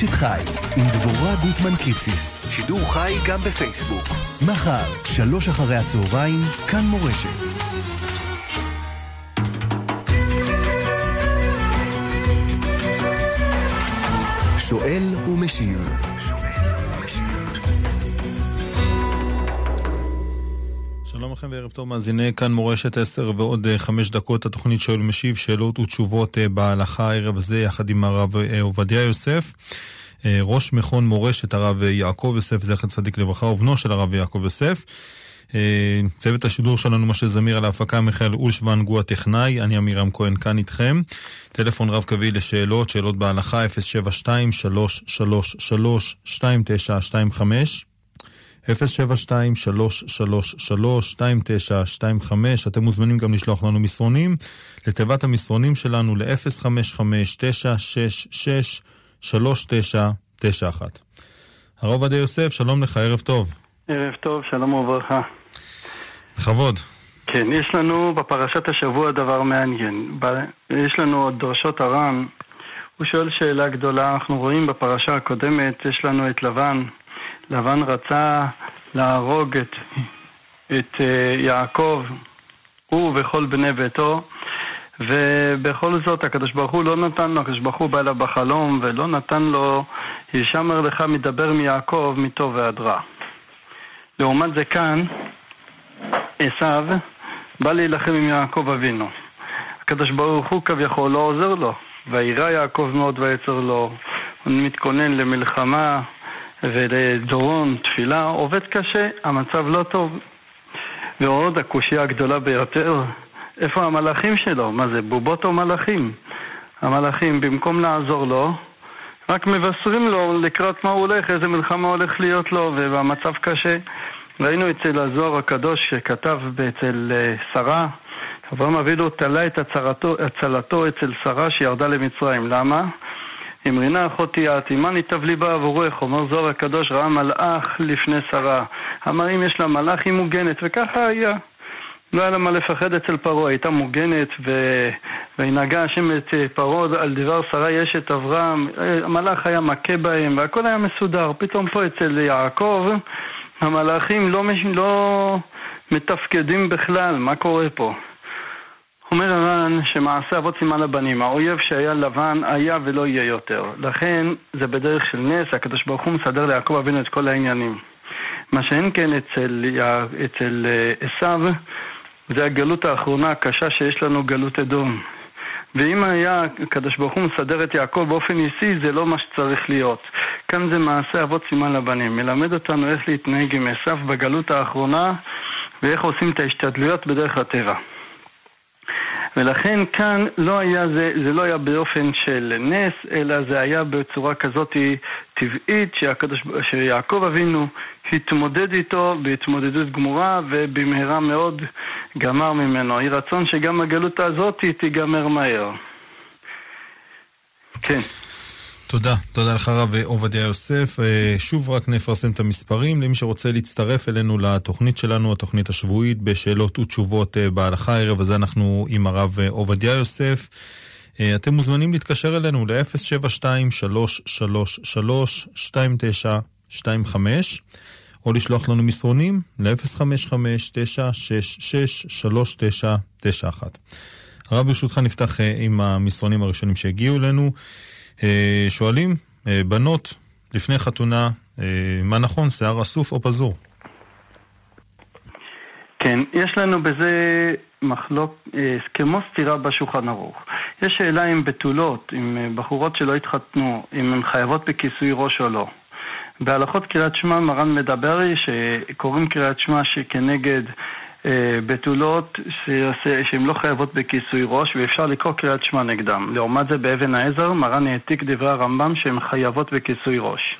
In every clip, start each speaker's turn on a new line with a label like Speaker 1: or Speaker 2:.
Speaker 1: אשת חי, עם דבורה גוטמן קיציס. שידור חי גם בפייסבוק. מחר, שלוש אחרי הצהריים, כאן מורשת. שואל ומשיב.
Speaker 2: שלום לכם וערב טוב מאזיני כאן מורשת 10 ועוד אה, חמש דקות התוכנית שואל ומשיב שאלות ותשובות אה, בהלכה הערב הזה יחד עם הרב אה, עובדיה יוסף. ראש מכון מורשת הרב יעקב יוסף זכר צדיק לברכה ובנו של הרב יעקב יוסף. צוות השידור שלנו משה זמיר על ההפקה מיכאל אולשוונג הוא הטכנאי, אני עמירם כהן כאן איתכם. טלפון רב קווי לשאלות, שאלות בהלכה 072 333 2925 072-333-2925, אתם מוזמנים גם לשלוח לנו מסרונים לתיבת המסרונים שלנו ל-055-966-3991. הרב עובדיה יוסף, שלום לך, ערב טוב.
Speaker 3: ערב טוב, שלום וברכה.
Speaker 2: בכבוד.
Speaker 3: כן, יש לנו בפרשת השבוע דבר מעניין. יש לנו עוד דרשות הר"ן. הוא שואל שאלה גדולה, אנחנו רואים בפרשה הקודמת, יש לנו את לבן, לבן רצה להרוג את, את אה, יעקב, הוא וכל בני ביתו, ובכל זאת הקדוש ברוך הוא לא נתן לו, הקדוש ברוך הוא בא אליו בחלום ולא נתן לו, ישמר לך מדבר מיעקב מטוב ועד רע. לעומת זה כאן, עשיו בא להילחם עם יעקב אבינו. הקדוש ברוך הוא כביכול לא עוזר לו, וירא יעקב מאוד ויצר לו, הוא מתכונן למלחמה ולדורון תפילה, עובד קשה, המצב לא טוב. ועוד הקושייה הגדולה ביותר, איפה המלאכים שלו? מה זה, בובות או מלאכים? המלאכים, במקום לעזור לו, רק מבשרים לו לקראת מה הוא הולך, איזה מלחמה הולך להיות לו, והמצב קשה. ראינו אצל הזוהר הקדוש שכתב אצל אה, שרה, אברהם אבינו תלה את הצלתו, הצלתו אצל שרה שירדה למצרים. למה? אמרינה אחותי את, עמני תבלי בה עבורך, אומר זוהר הקדוש, ראה מלאך לפני שרה. אמר אם יש לה מלאך היא מוגנת, וככה היה. לא היה לה מה לפחד אצל פרעה, הייתה מוגנת ו... וינהגה השם את אה, פרעה על דבר שרה יש את אברהם, המלאך היה מכה בהם והכל היה מסודר. פתאום פה אצל יעקב המלאכים לא, מש... לא מתפקדים בכלל, מה קורה פה? אומר הר"ן שמעשה אבות סימן לבנים, האויב שהיה לבן היה ולא יהיה יותר. לכן זה בדרך של נס, הקדוש ברוך הוא מסדר ליעקב אבינו את כל העניינים. מה שאין כן אצל, אה, עשיו, זה הגלות האחרונה הקשה שיש לנו, גלות אדום. ואם היה הקדוש ברוך הוא מסדר את יעקב באופן אישי, זה לא מה שצריך להיות. כאן זה מעשה אבות סימן לבנים. מלמד אותנו איך להתנהג עם עשיו בגלות האחרונה ואיך עושים את ההשתדלויות בדרך הטבע. ולכן כאן לא היה זה, זה לא היה באופן של נס, אלא זה היה בצורה כזאת טבעית שהקדוש, שיעקב אבינו התמודד איתו בהתמודדות גמורה ובמהרה מאוד גמר ממנו. יהי רצון שגם הגלות הזאת תיגמר מהר. כן.
Speaker 2: תודה, תודה לך הרב עובדיה יוסף. אה, שוב רק נפרסם את המספרים למי שרוצה להצטרף אלינו לתוכנית שלנו, התוכנית השבועית בשאלות ותשובות אה, בהלכה הערב הזה אנחנו עם הרב אה, עובדיה יוסף. אתם מוזמנים להתקשר אלינו ל-072-333-2925 או לשלוח לנו מסרונים ל-055-966-3991. הרב ברשותך נפתח עם המסרונים הראשונים שהגיעו אלינו. אה, שואלים, אה, בנות, לפני חתונה, אה, מה נכון, שיער אסוף או פזור?
Speaker 3: כן, יש לנו בזה מחלוק, כמו סתירה בשולחן ערוך. יש שאלה אם בתולות, עם בחורות שלא התחתנו, אם הן חייבות בכיסוי ראש או לא. בהלכות קריאת שמע מרן מדבר שקוראים קריאת שמע שכנגד בתולות שהן לא חייבות בכיסוי ראש ואפשר לקרוא קריאת שמע נגדם. לעומת זה באבן העזר מרן העתיק דברי הרמב"ם שהן חייבות בכיסוי ראש.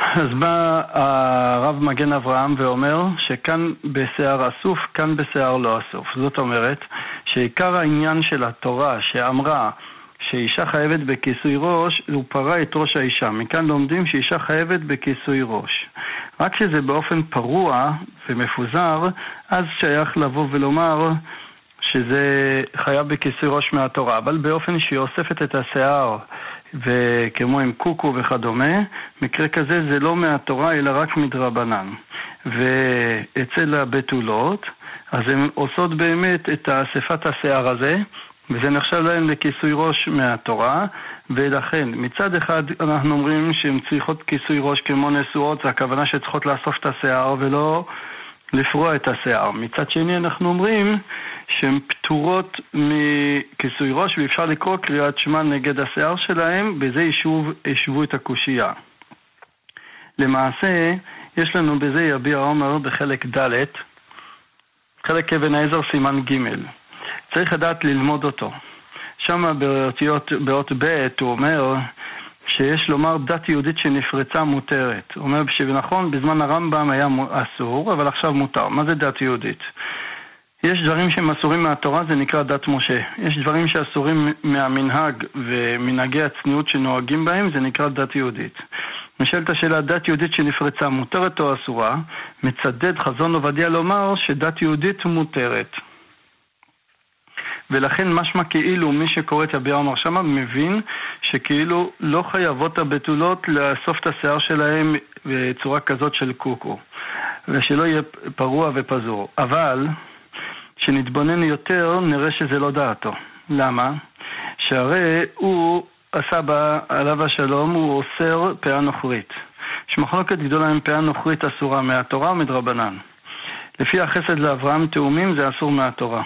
Speaker 3: אז בא הרב מגן אברהם ואומר שכאן בשיער אסוף, כאן בשיער לא אסוף. זאת אומרת שעיקר העניין של התורה שאמרה שאישה חייבת בכיסוי ראש, הוא פרה את ראש האישה. מכאן לומדים שאישה חייבת בכיסוי ראש. רק כשזה באופן פרוע ומפוזר, אז שייך לבוא ולומר שזה חייב בכיסוי ראש מהתורה, אבל באופן שהיא אוספת את השיער, וכמו עם קוקו וכדומה, מקרה כזה זה לא מהתורה אלא רק מדרבנן. ואצל הבתולות, אז הן עושות באמת את אספת השיער הזה, וזה נחשב להן לכיסוי ראש מהתורה, ולכן מצד אחד אנחנו אומרים שהן צריכות כיסוי ראש כמו נשואות, הכוונה שצריכות לאסוף את השיער ולא לפרוע את השיער. מצד שני אנחנו אומרים שהן פטורות מכיסוי ראש ואפשר לקרוא קריאת שמע נגד השיער שלהן, בזה ישבו את הקושייה. למעשה, יש לנו בזה יביע עומר בחלק ד', חלק אבן העזר סימן ג'. צריך לדעת ללמוד אותו. שם באותיות, באות ב' הוא אומר שיש לומר דת יהודית שנפרצה מותרת. הוא אומר שנכון, בזמן הרמב"ם היה אסור, אבל עכשיו מותר. מה זה דת יהודית? יש דברים שהם אסורים מהתורה, זה נקרא דת משה. יש דברים שאסורים מהמנהג ומנהגי הצניעות שנוהגים בהם, זה נקרא דת יהודית. נשאלת השאלה, דת יהודית שנפרצה מותרת או אסורה? מצדד חזון עובדיה לומר שדת יהודית מותרת. ולכן משמע כאילו מי שקורא את הביאה אומר שמה מבין שכאילו לא חייבות הבתולות לאסוף את השיער שלהם בצורה כזאת של קוקו ושלא יהיה פרוע ופזור. אבל כשנתבונן יותר נראה שזה לא דעתו. למה? שהרי הוא בה, עליו השלום, הוא אוסר פאה נוכרית. יש מחלוקת גדולה אם פאה נוכרית אסורה מהתורה או מדרבנן. לפי החסד לאברהם תאומים זה אסור מהתורה.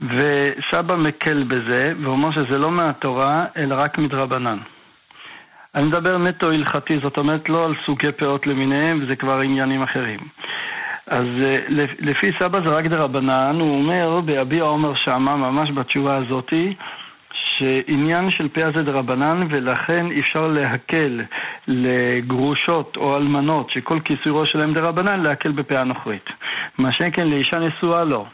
Speaker 3: וסבא מקל בזה, ואומר שזה לא מהתורה, אלא רק מדרבנן. אני מדבר נטו הלכתי, זאת אומרת לא על סוגי פאות למיניהם, וזה כבר עניינים אחרים. אז אה, לפי סבא זה רק דרבנן, הוא אומר ביביע עומר שמה, ממש בתשובה הזאתי, שעניין של פאה זה דרבנן ולכן אפשר להקל לגרושות או אלמנות שכל כיסוי ראש שלהם דרבנן להקל בפאה נוכרית. מה שכן לאישה נשואה לא.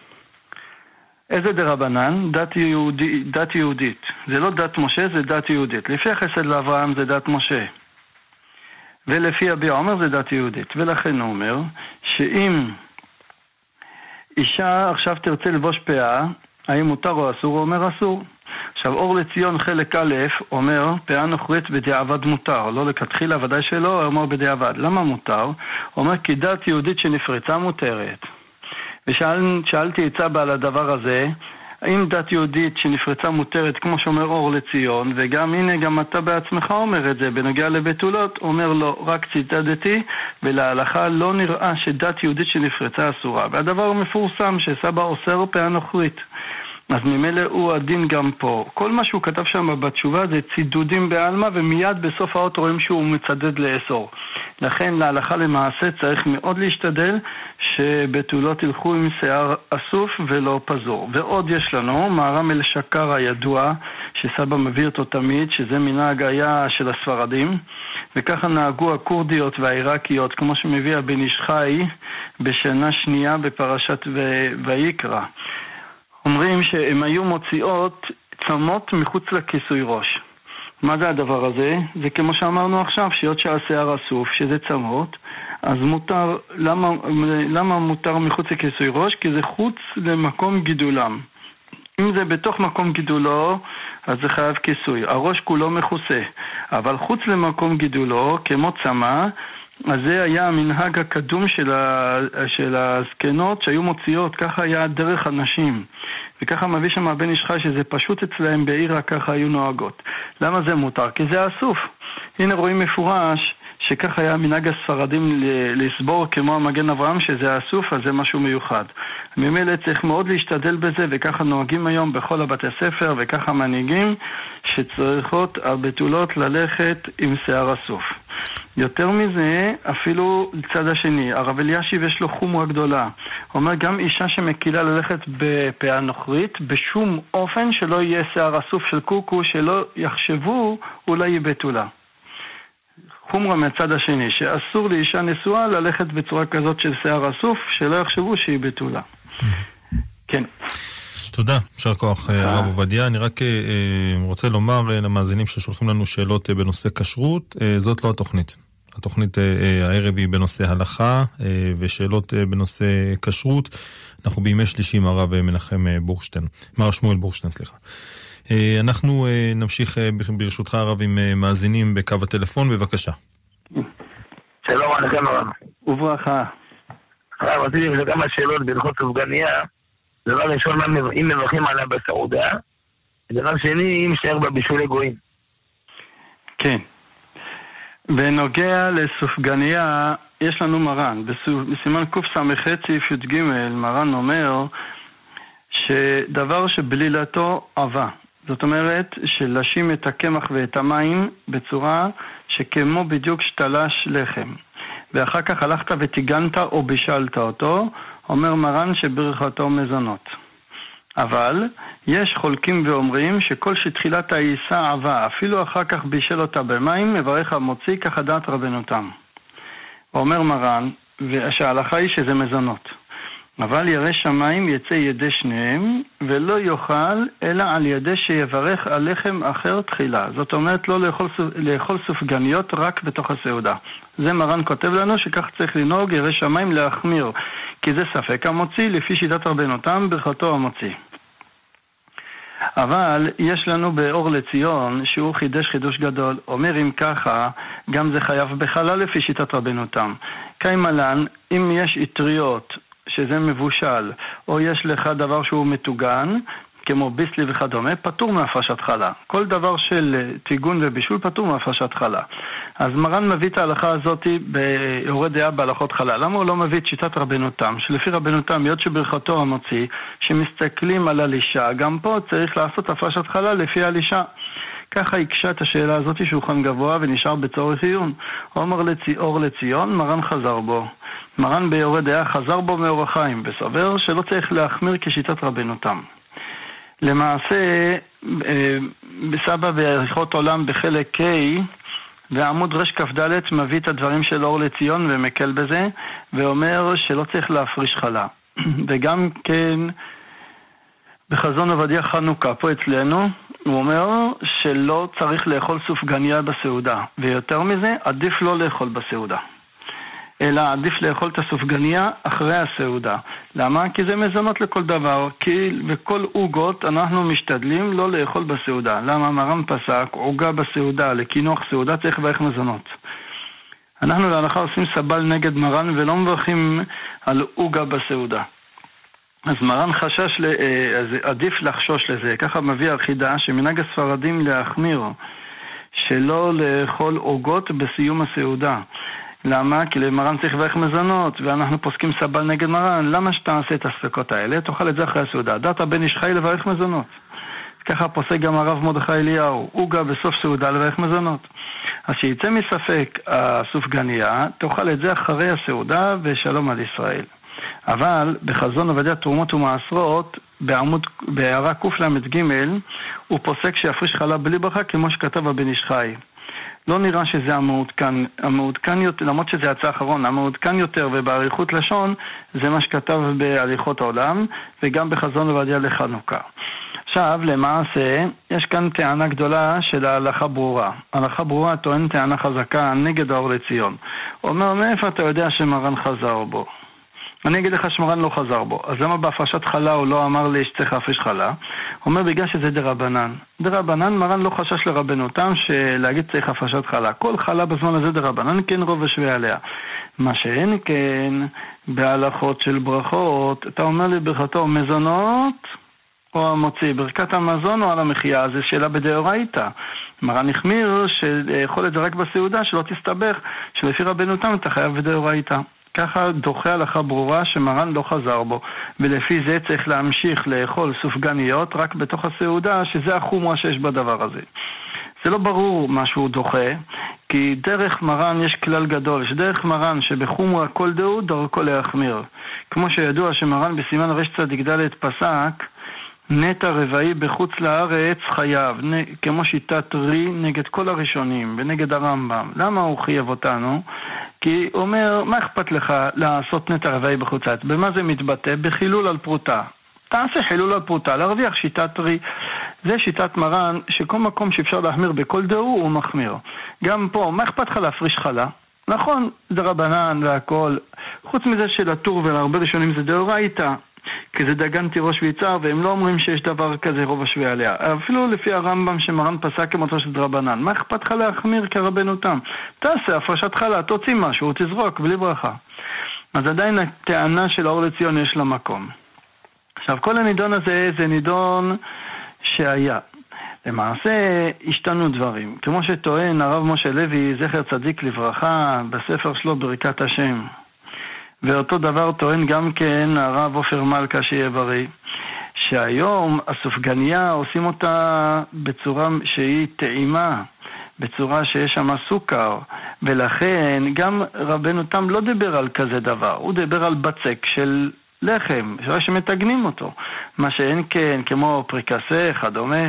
Speaker 3: איזה דרבנן? דת, יהודי, דת יהודית. זה לא דת משה, זה דת יהודית. לפי החסד לאברהם זה דת משה. ולפי אבי עומר זה דת יהודית. ולכן הוא אומר שאם אישה עכשיו תרצה לבוש פאה, האם מותר או אסור? הוא אומר אסור. עכשיו, אור לציון חלק א' אומר, פאה נוכרית בדיעבד מותר, לא לכתחילה, ודאי שלא, הוא אומר בדיעבד. למה מותר? הוא אומר כי דת יהודית שנפרצה מותרת. ושאלתי את סבא על הדבר הזה, האם דת יהודית שנפרצה מותרת, כמו שאומר אור לציון, וגם הנה, גם אתה בעצמך אומר את זה, בנוגע לבתולות, אומר לו, רק ציטטתי, ולהלכה לא נראה שדת יהודית שנפרצה אסורה. והדבר מפורסם, שסבא אוסר פאה נוכרית. אז ממילא הוא הדין גם פה. כל מה שהוא כתב שם בתשובה זה צידודים בעלמא, ומיד בסוף האות רואים שהוא מצדד לאסור. לכן להלכה למעשה צריך מאוד להשתדל שבתולות ילכו עם שיער אסוף ולא פזור. ועוד יש לנו מהר"ם אל-שקר הידוע, שסבא מביא אותו תמיד, שזה מנהג היה של הספרדים, וככה נהגו הכורדיות והעיראקיות, כמו שמביא הבן איש חי בשנה שנייה בפרשת ויקרא. אומרים שהן היו מוציאות צמות מחוץ לכיסוי ראש. מה זה הדבר הזה? זה כמו שאמרנו עכשיו, שהיות שהשיער אסוף, שזה צמות, אז מותר, למה, למה מותר מחוץ לכיסוי ראש? כי זה חוץ למקום גידולם. אם זה בתוך מקום גידולו, אז זה חייב כיסוי. הראש כולו מכוסה. אבל חוץ למקום גידולו, כמו צמא, אז זה היה המנהג הקדום של, של הזקנות שהיו מוציאות, ככה היה דרך הנשים. וככה מביא שם הבן איש חי שזה פשוט אצלהם בעירה, ככה היו נוהגות. למה זה מותר? כי זה אסוף. הנה רואים מפורש שככה היה מנהג הספרדים לסבור כמו המגן אברהם שזה אסוף, אז זה משהו מיוחד. ממילא צריך מאוד להשתדל בזה, וככה נוהגים היום בכל הבתי ספר, וככה מנהיגים שצריכות הבתולות ללכת עם שיער אסוף. יותר מזה, אפילו לצד השני, הרב אלישיב יש לו חומרה גדולה. הוא אומר, גם אישה שמקילה ללכת בפאה נוכרית, בשום אופן שלא יהיה שיער אסוף של קוקו, שלא יחשבו אולי היא בתולה. חומרה מהצד השני, שאסור לאישה נשואה ללכת בצורה כזאת של שיער אסוף, שלא יחשבו שהיא בתולה. כן.
Speaker 2: תודה, יישר כוח אה, הרב עובדיה. אני רק אה, אה, רוצה לומר למאזינים ששולחים לנו שאלות בנושא כשרות, זאת לא התוכנית. התוכנית הערב היא בנושא הלכה ושאלות בנושא כשרות. אנחנו בימי שלישי עם הרב מנחם בורשטיין, מר שמואל בורשטיין, סליחה. אנחנו נמשיך ברשותך הרב עם מאזינים בקו הטלפון, בבקשה.
Speaker 4: שלום עליכם הרב.
Speaker 3: וברכה.
Speaker 4: הרב, רציתי לשאול כמה שאלות בהלכות סופגניה. דבר ראשון, אם מברכים עליה בסעודה, ודבר שני, אם משתער בה בישולי גויים.
Speaker 3: כן. בנוגע לסופגניה, יש לנו מרן. בסימן קס"ח סעיף י"ג, מרן אומר שדבר שבלילתו עבה. זאת אומרת, שלשים את הקמח ואת המים בצורה שכמו בדיוק שתלש לחם. ואחר כך הלכת וטיגנת או בישלת אותו, אומר מרן שברכתו מזונות. אבל יש חולקים ואומרים שכל שתחילת העיסה עבה, אפילו אחר כך בישל אותה במים, מברך המוציא, ככה דעת רבנותם. אומר מרן, שההלכה היא שזה מזונות. אבל ירא שמיים יצא ידי שניהם, ולא יאכל אלא על ידי שיברך על לחם אחר תחילה. זאת אומרת, לא לאכול, לאכול סופגניות רק בתוך הסעודה. זה מרן כותב לנו שכך צריך לנהוג ירא שמיים להחמיר, כי זה ספק המוציא, לפי שיטת רבנותם, ברכתו המוציא. אבל יש לנו באור לציון שהוא חידש חידוש גדול. אומר אם ככה, גם זה חייב בחלל לפי שיטת רבנותם. קיימלן, אם יש אטריות שזה מבושל, או יש לך דבר שהוא מטוגן, כמו ביסלי וכדומה, פטור מהפרשת חלה. כל דבר של טיגון ובישול פטור מהפרשת חלה. אז מרן מביא את ההלכה הזאת ביורד דעה בהלכות חלה. למה הוא לא מביא את שיטת רבנותם? שלפי רבנותם, היות שברכתו המוציא, שמסתכלים על הלישה, גם פה צריך לעשות הפרשת חלה לפי הלישה. ככה הקשה את השאלה הזאת שולחן גבוה ונשאר בצורך עיון. עומר לצי, אור לציון, מרן חזר בו. מרן ביורד דעה חזר בו מאור החיים, וסובר שלא צריך להחמיר כשיטת רבנותם. למעשה, אה, בסבא בעריכות עולם בחלק K, ועמוד רכ"ד מביא את הדברים של אור לציון ומקל בזה, ואומר שלא צריך להפריש חלה. וגם כן, בחזון עובדיה חנוכה, פה אצלנו, הוא אומר שלא צריך לאכול סופגניה בסעודה, ויותר מזה, עדיף לא לאכול בסעודה. אלא עדיף לאכול את הסופגניה אחרי הסעודה. למה? כי זה מזונות לכל דבר, כי בכל עוגות אנחנו משתדלים לא לאכול בסעודה. למה? מרן פסק, עוגה בסעודה, לקינוח סעודה צריך לברך מזונות. אנחנו להלכה עושים סבל נגד מרן ולא מברכים על עוגה בסעודה. אז מרן חשש, אה, אז עדיף לחשוש לזה, ככה מביא החידה שמנהג הספרדים להחמיר, שלא לאכול עוגות בסיום הסעודה. למה? כי למרן צריך לברך מזונות, ואנחנו פוסקים סבל נגד מרן, למה שתעשה את הספקות האלה? תאכל את זה אחרי הסעודה. דת הבן איש חי לברך מזונות. ככה פוסק גם הרב מרדכי אליהו, עוגה בסוף סעודה לברך מזונות. אז שיצא מספק הסופגניה, תאכל את זה אחרי הסעודה ושלום על ישראל. אבל בחזון עובדיה תרומות ומעשרות, בעמוד, בהערה קל"ג, הוא פוסק שיפריש חלב בלי ברכה כמו שכתב הבן איש חי. לא נראה שזה המעודכן, המעודכן יותר, למרות שזה יצא האחרון, המעודכן יותר ובאריכות לשון זה מה שכתב בהליכות העולם וגם בחזון עובדיה לחנוכה. עכשיו, למעשה, יש כאן טענה גדולה של ההלכה ברורה. ההלכה ברורה טוען טענה חזקה נגד האור לציון. אומר, מאיפה אתה יודע שמרן חזר בו? אני אגיד לך שמרן לא חזר בו. אז למה בהפרשת חלה הוא לא אמר לי שצריך להפריש חלה? הוא אומר בגלל שזה דה רבנן. דה רבנן, מרן לא חשש לרבנותם שלהגיד צריך הפרשת חלה. כל חלה בזמן הזה דה רבנן כן רוב ושווה עליה. מה שאין כן בהלכות של ברכות, אתה אומר לי ברכתו מזונות או המוציא, ברכת המזון או על המחיה, זו שאלה בדאורייתא. מרן החמיר שיכול את רק בסעודה, שלא תסתבך, שלפי רבנותם אתה חייב בדאורייתא. ככה דוחה הלכה ברורה שמרן לא חזר בו, ולפי זה צריך להמשיך לאכול סופגניות רק בתוך הסעודה, שזה החומרה שיש בדבר הזה. זה לא ברור מה שהוא דוחה, כי דרך מרן יש כלל גדול, שדרך מרן שבחומרה כל דהו דרכו להחמיר. כמו שידוע שמרן בסימן רצ"ד פסק נטע רבעי בחוץ לארץ חייב, כמו שיטת רי נגד כל הראשונים ונגד הרמב"ם. למה הוא חייב אותנו? כי הוא אומר, מה אכפת לך לעשות נטע רבעי בחוץ לארץ? במה זה מתבטא? בחילול על פרוטה. תעשה חילול על פרוטה, להרוויח שיטת רי. זה שיטת מרן, שכל מקום שאפשר להחמיר בכל דהו הוא מחמיר. גם פה, מה אכפת לך להפריש חלה? נכון, זה רבנן והכל. חוץ מזה שלטור ולהרבה ראשונים זה דאורייתא. כי זה דגן תירוש ויצהר, והם לא אומרים שיש דבר כזה רוב השווה עליה. אפילו לפי הרמב"ם שמרן פסק כמותו של דרבנן, מה אכפת לך להחמיר כרבנו תם? תעשה הפרשת חלה, תוציא משהו, תזרוק, בלי ברכה. אז עדיין הטענה של האור לציון יש לה מקום. עכשיו, כל הנידון הזה זה נידון שהיה. למעשה השתנו דברים. כמו שטוען הרב משה לוי, זכר צדיק לברכה, בספר שלו ברכת השם. ואותו דבר טוען גם כן הרב עופר מלכה שיהיה בריא, שהיום הסופגניה עושים אותה בצורה שהיא טעימה, בצורה שיש שם סוכר, ולכן גם רבנו תם לא דיבר על כזה דבר, הוא דיבר על בצק של לחם, שמטגנים אותו. מה שאין כן, כמו פריקסה, כדומה.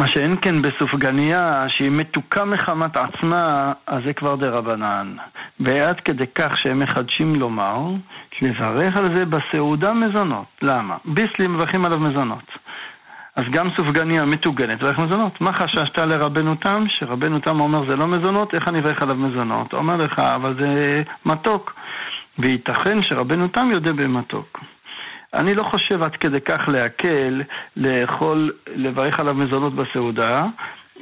Speaker 3: מה שאין כן בסופגניה, שהיא מתוקה מחמת עצמה, אז זה כבר דה רבנן. ועד כדי כך שהם מחדשים לומר, לברך על זה בסעודה מזונות. למה? ביסלי מברכים עליו מזונות. אז גם סופגניה מטוגנת ואיך מזונות. מה חששת לרבנו תם? שרבנו תם אומר זה לא מזונות, איך אני אברך עליו מזונות? אומר לך, אבל זה מתוק. וייתכן שרבנו תם יודע במתוק. אני לא חושב עד כדי כך להקל לאכול, לברך עליו מזונות בסעודה,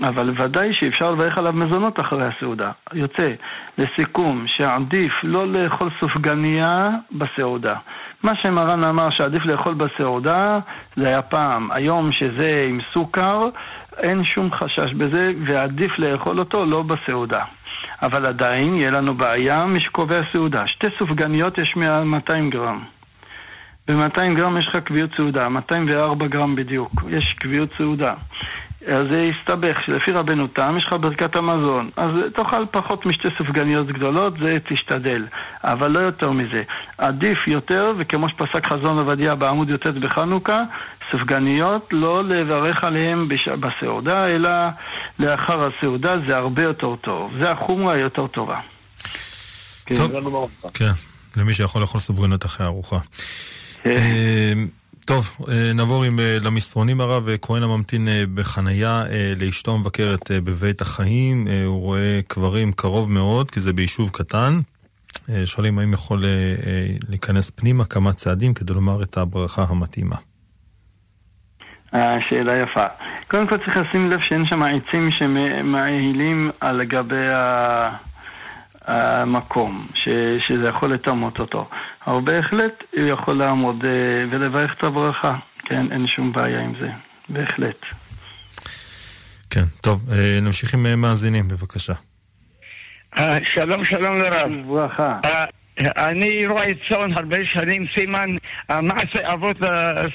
Speaker 3: אבל ודאי שאפשר לברך עליו מזונות אחרי הסעודה. יוצא, לסיכום, שעדיף לא לאכול סופגניה בסעודה. מה שמרן אמר שעדיף לאכול בסעודה, זה היה פעם. היום שזה עם סוכר, אין שום חשש בזה, ועדיף לאכול אותו לא בסעודה. אבל עדיין יהיה לנו בעיה, מי שקובע סעודה. שתי סופגניות יש 200 גרם. ב-200 גרם יש לך קביעות סעודה, 204 גרם בדיוק, יש קביעות סעודה. אז זה יסתבך, שלפי רבנו תם יש לך ברכת המזון. אז תאכל פחות משתי סופגניות גדולות, זה תשתדל. אבל לא יותר מזה. עדיף יותר, וכמו שפסק חזון עובדיה בעמוד י"ט בחנוכה, סופגניות לא לברך עליהן בסעודה, אלא לאחר הסעודה זה הרבה יותר טוב. זה החומרה היותר טובה.
Speaker 2: טוב, כן, למי שיכול לאכול סופגניות אחרי ארוחה. אה, טוב, אה, נעבור עם, אה, למסרונים הרב. כהן הממתין בחנייה לאשתו המבקרת בבית החיים. הוא רואה קברים קרוב מאוד, כי זה ביישוב קטן. שואלים האם יכול להיכנס פנימה כמה צעדים כדי לומר את הברכה המתאימה.
Speaker 3: שאלה יפה. קודם כל צריך לשים לב שאין שם עצים שמעילים על גבי ה... המקום, ש, שזה יכול לטמות אותו. אבל בהחלט הוא יכול לעמוד uh, ולברך את הברכה, כן, אין שום בעיה עם זה, בהחלט.
Speaker 2: כן, טוב, uh, נמשיך עם uh, מאזינים, בבקשה.
Speaker 5: שלום, שלום לרב.
Speaker 3: ברכה. Uh,
Speaker 5: אני רואה צאן הרבה שנים, סימן, מעשה אבות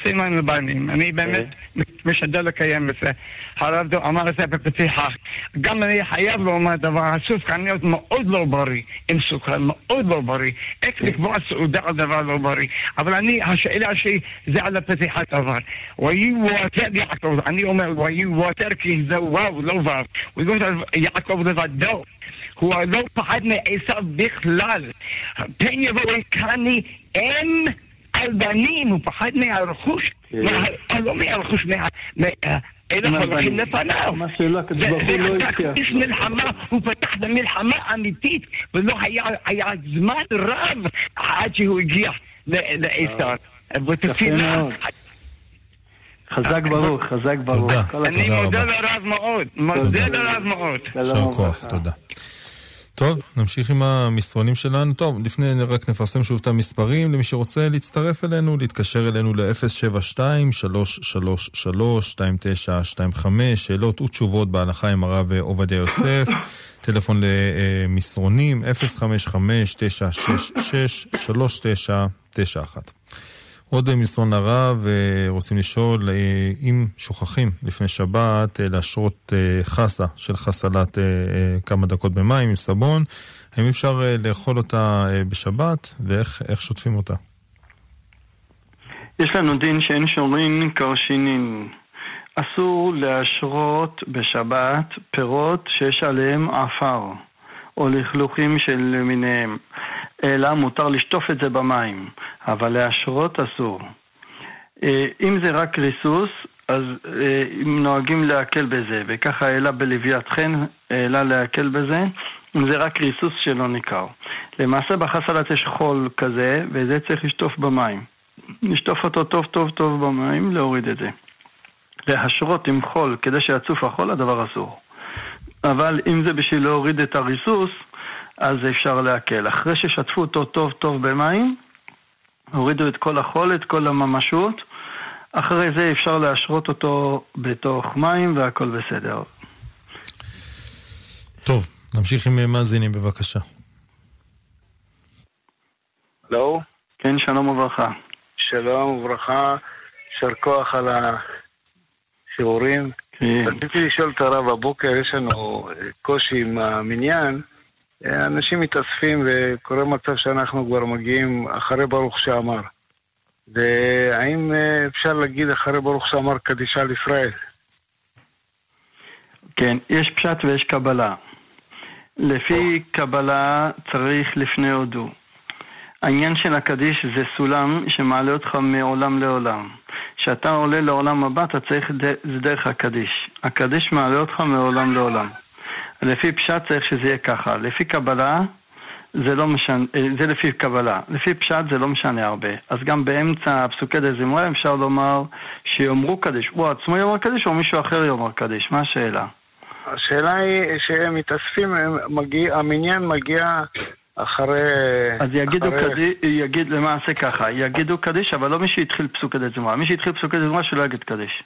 Speaker 5: סימן לבנים. אני באמת משדל לקיים את זה. הרב דו אמר את זה בפתיחה. גם אני חייב לומר דבר, הסופקניות מאוד לא בריא, עם סוכר מאוד לא בריא. איך לקבוע סעודה על דבר לא בריא. אבל אני, השאלה שלי זה על הפתיחת דבר. ויהי וואטר יעקב, אני אומר ויהי וואטר כי זה וואו, לא וואו. יעקב לבדו. הוא לא פחד מעשיו בכלל. פן יבוא לקני אם על בנים, הוא פחד מהרכוש, לא מהרכוש, אלא הולכים לפניו.
Speaker 3: מה שלא, הקדוש ברוך הוא לא
Speaker 5: הבטיח. איש מלחמה, הוא פתח במלחמה אמיתית, ולא היה זמן רב עד שהוא הגיע לעשר.
Speaker 3: ותפילה. חזק ברוך, חזק ברוך.
Speaker 2: תודה,
Speaker 5: אני מודה לרב מאוד, מודה לרב מאוד.
Speaker 2: יישר כוח, תודה. טוב, נמשיך עם המסרונים שלנו. טוב, לפני רק נפרסם שוב את המספרים. למי שרוצה להצטרף אלינו, להתקשר אלינו ל-072-333-2925, שאלות ותשובות בהלכה עם הרב עובדיה יוסף, טלפון למסרונים 055-966-3991. עוד מסרון הרב, רוצים לשאול אם שוכחים לפני שבת להשרות חסה של חסלת כמה דקות במים עם סבון, האם אפשר לאכול אותה בשבת ואיך שוטפים אותה?
Speaker 3: יש לנו דין שאין שורין קרשינין. אסור להשרות בשבת פירות שיש עליהם עפר או לכלוכים של מיניהם. אלא מותר לשטוף את זה במים, אבל להשרות אסור. אה, אם זה רק ריסוס, אז אה, נוהגים להקל בזה, וככה העלה בלוויית חן, העלה להקל בזה, זה רק ריסוס שלא ניכר. למעשה בחסלת יש חול כזה, וזה צריך לשטוף במים. לשטוף אותו טוב טוב טוב במים, להוריד את זה. להשרות עם חול כדי שיצוף החול, הדבר אסור. אבל אם זה בשביל להוריד את הריסוס, אז אפשר להקל. אחרי ששטפו אותו טוב טוב במים, הורידו את כל החול, את כל הממשות, אחרי זה אפשר להשרות אותו בתוך מים והכל בסדר.
Speaker 2: טוב, נמשיך עם מאזינים בבקשה.
Speaker 3: לא? כן, שלום וברכה.
Speaker 6: שלום וברכה, יישר כוח על השיעורים. כן. רציתי לשאול את הרב, הבוקר יש לנו קושי עם המניין. אנשים מתאספים וקורה מצב שאנחנו כבר מגיעים אחרי ברוך שאמר. והאם אה, אפשר להגיד אחרי ברוך שאמר קדישה על ישראל?
Speaker 3: כן, יש פשט ויש קבלה. לפי קבלה צריך לפני הודו. העניין של הקדיש זה סולם שמעלה אותך מעולם לעולם. כשאתה עולה לעולם הבא אתה צריך, זה דרך הקדיש. הקדיש מעלה אותך מעולם לעולם. לפי פשט צריך שזה יהיה ככה. לפי קבלה זה לא משנה, אה, זה לפי קבלה. לפי פשט זה לא משנה הרבה. אז גם באמצע פסוקי דזמרה אפשר לומר שיאמרו קדיש. הוא עצמו יאמר קדיש או מישהו אחר יאמר קדיש? מה השאלה?
Speaker 6: השאלה היא שהם מתאספים, מגיע, המניין מגיע אחרי...
Speaker 3: אז יגידו אחרי... קדיש, יגיד למעשה ככה, יגידו קדיש, אבל לא מי שהתחיל פסוקי דזמרה. מי שהתחיל פסוקי דזמרה שלא יגיד קדיש.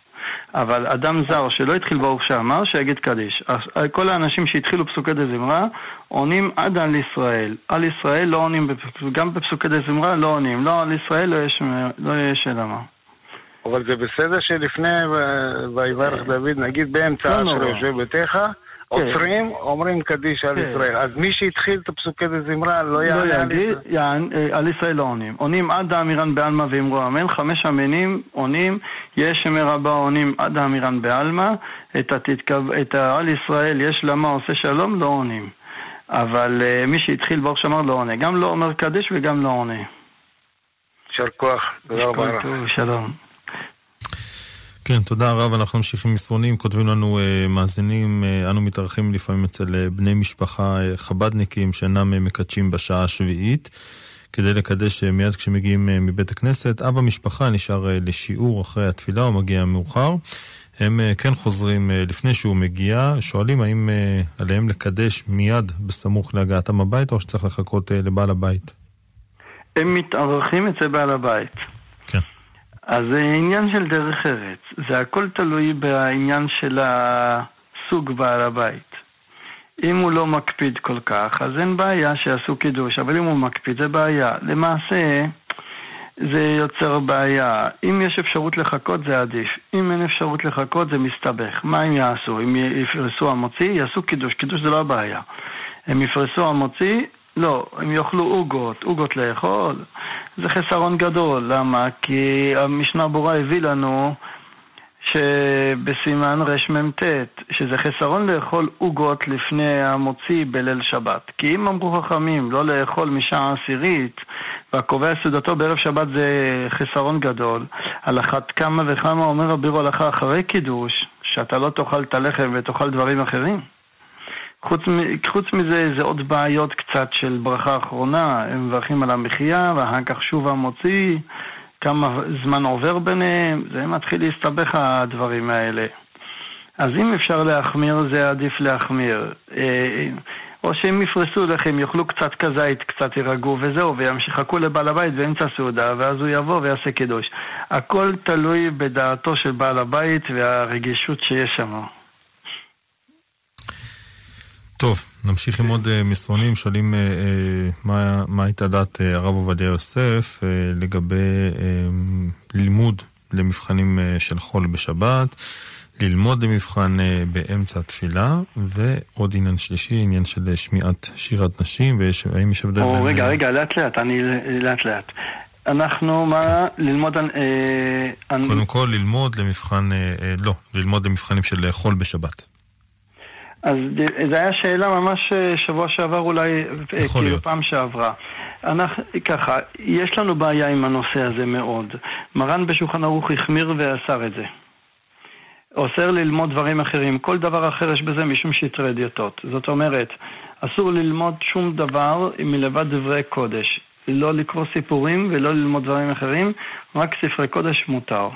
Speaker 3: אבל אדם זר שלא התחיל ברוך שאמר, שיגיד קדיש. אז כל האנשים שהתחילו פסוקי דזמרה, עונים עד על ישראל. על ישראל לא עונים, גם בפסוקי דזמרה לא עונים. לא על ישראל לא יש, לא יש אלא מה.
Speaker 6: אבל זה בסדר שלפני ויברך אה. דוד, נגיד באמצע לא אשר יושב ביתך, עוצרים, אומרים קדיש על כן. ישראל. אז מי שהתחיל את הפסוקי דזמרה לא, לא יענה על
Speaker 3: ישראל. אה, על ישראל לא עונים. עונים עד האמירן בעלמא ואמרו אמן, חמש המינים עונים, יש שמר רבה עונים עד האמירן בעלמא, את על ישראל יש למה עושה שלום, לא עונים. אבל אה, מי שהתחיל ברוך שאמר לא עונה. גם לא אומר קדיש וגם לא עונה.
Speaker 6: יישר כוח, תודה רבה.
Speaker 3: שלום.
Speaker 2: כן, תודה רב. אנחנו ממשיכים מסרונים, כותבים לנו uh, מאזינים, uh, אנו מתארחים לפעמים אצל uh, בני משפחה uh, חבדניקים שאינם uh, מקדשים בשעה השביעית, כדי לקדש uh, מיד כשמגיעים uh, מבית הכנסת. אב המשפחה נשאר uh, לשיעור אחרי התפילה, הוא מגיע מאוחר. הם כן חוזרים לפני שהוא מגיע, שואלים האם עליהם לקדש מיד בסמוך להגעתם הביתה, או שצריך לחכות לבעל הבית.
Speaker 3: הם מתארחים אצל בעל הבית. אז זה עניין של דרך ארץ. זה הכל תלוי בעניין של הסוג בעל הבית. אם הוא לא מקפיד כל כך, אז אין בעיה שיעשו קידוש, אבל אם הוא מקפיד זה בעיה. למעשה, זה יוצר בעיה. אם יש אפשרות לחכות זה עדיף. אם אין אפשרות לחכות זה מסתבך. מה הם יעשו? אם יפרסו המוציא, יעשו קידוש. קידוש זה לא הבעיה. הם יפרסו המוציא, לא, הם יאכלו עוגות, עוגות לאכול. זה חסרון גדול, למה? כי המשנה ברורה הביא לנו שבסימן רמ"ט, שזה חסרון לאכול עוגות לפני המוציא בליל שבת. כי אם אמרו חכמים לא לאכול משעה עשירית, והקובע סעודתו בערב שבת זה חסרון גדול, על אחת כמה וכמה אומר רבי הלכה אחרי קידוש, שאתה לא תאכל את הלחם ותאכל דברים אחרים. חוץ, חוץ מזה, זה עוד בעיות קצת של ברכה אחרונה, הם מברכים על המחיה, ואחר כך שוב המוציא, כמה זמן עובר ביניהם, זה מתחיל להסתבך הדברים האלה. אז אם אפשר להחמיר, זה עדיף להחמיר. אה, או שהם יפרסו לחם, יאכלו קצת כזית, קצת יירגעו וזהו, ויחכו לבעל הבית באמצע הסעודה, ואז הוא יבוא ויעשה קידוש. הכל תלוי בדעתו של בעל הבית והרגישות שיש שם.
Speaker 2: טוב, נמשיך עם עוד uh, מסרונים, שואלים uh, uh, מה, מה הייתה דעת הרב עובדיה יוסף לגבי לימוד למבחנים של חול בשבת, ללמוד למבחן באמצע התפילה, ועוד עניין שלישי, עניין של שמיעת שירת נשים, והאם יש הבדל
Speaker 3: בין... רגע, רגע, לאט לאט, אני לאט לאט. אנחנו, מה, כן. ללמוד...
Speaker 2: קודם כל, ללמוד למבחן, לא, ללמוד למבחנים של חול בשבת.
Speaker 3: אז זו הייתה שאלה ממש אה, שבוע שעבר אולי, אה, כאילו להיות. פעם שעברה. אנחנו, ככה, יש לנו בעיה עם הנושא הזה מאוד. מרן בשולחן ערוך החמיר ואסר את זה. אוסר ללמוד דברים אחרים. כל דבר אחר יש בזה משום שטרי אדיוטות. זאת אומרת, אסור ללמוד שום דבר מלבד דברי קודש. לא לקרוא סיפורים ולא ללמוד דברים אחרים, רק ספרי קודש מותר.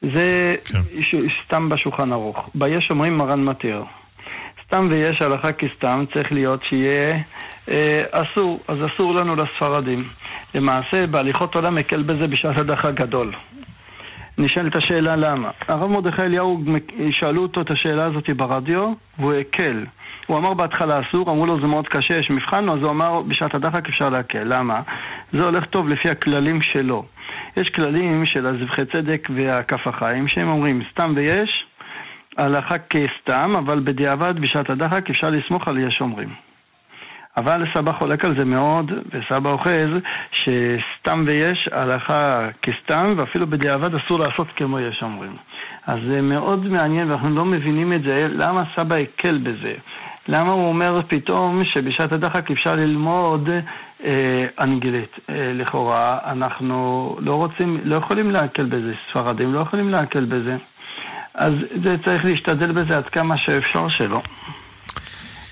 Speaker 3: זה כן. סתם בשולחן ערוך. ביש אומרים מרן מתיר. סתם ויש הלכה כסתם, צריך להיות שיהיה אה, אסור, אז אסור לנו לספרדים. למעשה, בהליכות עולם מקל בזה בשעת הדחה גדול. נשאלת השאלה למה. הרב מרדכי אליהו, שאלו אותו את השאלה הזאת ברדיו, והוא הקל. הוא אמר בהתחלה אסור, אמרו לו זה מאוד קשה, יש מבחן, אז הוא אמר בשעת הדחק אפשר להקל. למה? זה הולך טוב לפי הכללים שלו. יש כללים של הזבחי צדק והכף החיים, שהם אומרים סתם ויש, הלכה כסתם, אבל בדיעבד בשעת הדחק אפשר לסמוך על יש אומרים. אבל סבא חולק על זה מאוד, וסבא אוחז שסתם ויש הלכה כסתם, ואפילו בדיעבד אסור לעשות כמו יש אומרים. אז זה מאוד מעניין, ואנחנו לא מבינים את זה, למה סבא הקל בזה. למה הוא אומר פתאום שבשעת הדחק אפשר ללמוד אה, אנגלית? אה, לכאורה, אנחנו לא רוצים, לא יכולים להקל בזה, ספרדים לא יכולים להקל בזה. אז זה צריך להשתדל בזה עד כמה שאפשר שלא.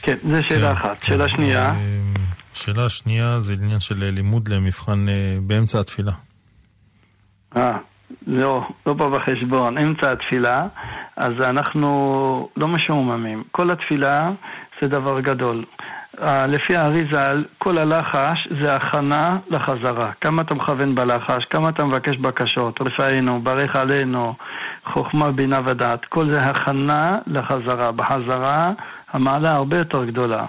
Speaker 3: כן, זו שאלה כן, אחת. כן. שאלה שנייה. אה,
Speaker 2: שאלה שנייה זה עניין של לימוד למבחן אה, באמצע התפילה.
Speaker 3: אה, לא, לא בא בחשבון. אמצע התפילה, אז אנחנו לא משועממים. כל התפילה זה דבר גדול. לפי האריזל, כל הלחש זה הכנה לחזרה. כמה אתה מכוון בלחש, כמה אתה מבקש בקשות, רפאנו, ברך עלינו, חוכמה, בינה ודעת. כל זה הכנה לחזרה. בחזרה המעלה הרבה יותר גדולה.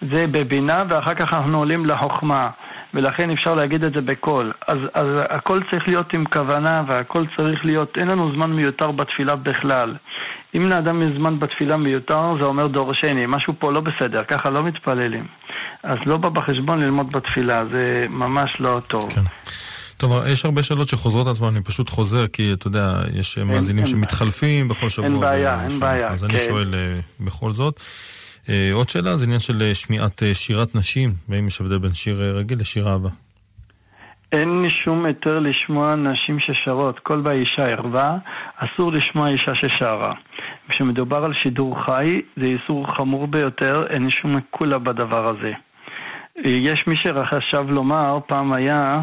Speaker 3: זה בבינה ואחר כך אנחנו עולים לחוכמה, ולכן אפשר להגיד את זה בקול. אז, אז הכל צריך להיות עם כוונה והכל צריך להיות, אין לנו זמן מיותר בתפילה בכלל. אם לאדם יש זמן בתפילה מיותר, זה אומר דורשני, משהו פה לא בסדר, ככה לא מתפללים. אז לא בא בחשבון ללמוד בתפילה, זה ממש לא טוב. כן.
Speaker 2: טוב, יש הרבה שאלות שחוזרות עצמן, אני פשוט חוזר, כי אתה יודע, יש אין, מאזינים אין שמתחלפים בכל שבוע.
Speaker 3: אין בעיה, אין בעיה.
Speaker 2: אז כן. אני שואל אה, בכל זאת. אה, עוד שאלה זה עניין של אה, שמיעת שירת נשים, והאם יש הבדל בין שיר רגיל לשיר אהבה.
Speaker 3: אין שום היתר לשמוע נשים ששרות. כל בה אישה ערווה, אסור לשמוע אישה ששרה. כשמדובר על שידור חי, זה איסור חמור ביותר, אין שום קולה בדבר הזה. יש מי שחשב לומר, פעם היה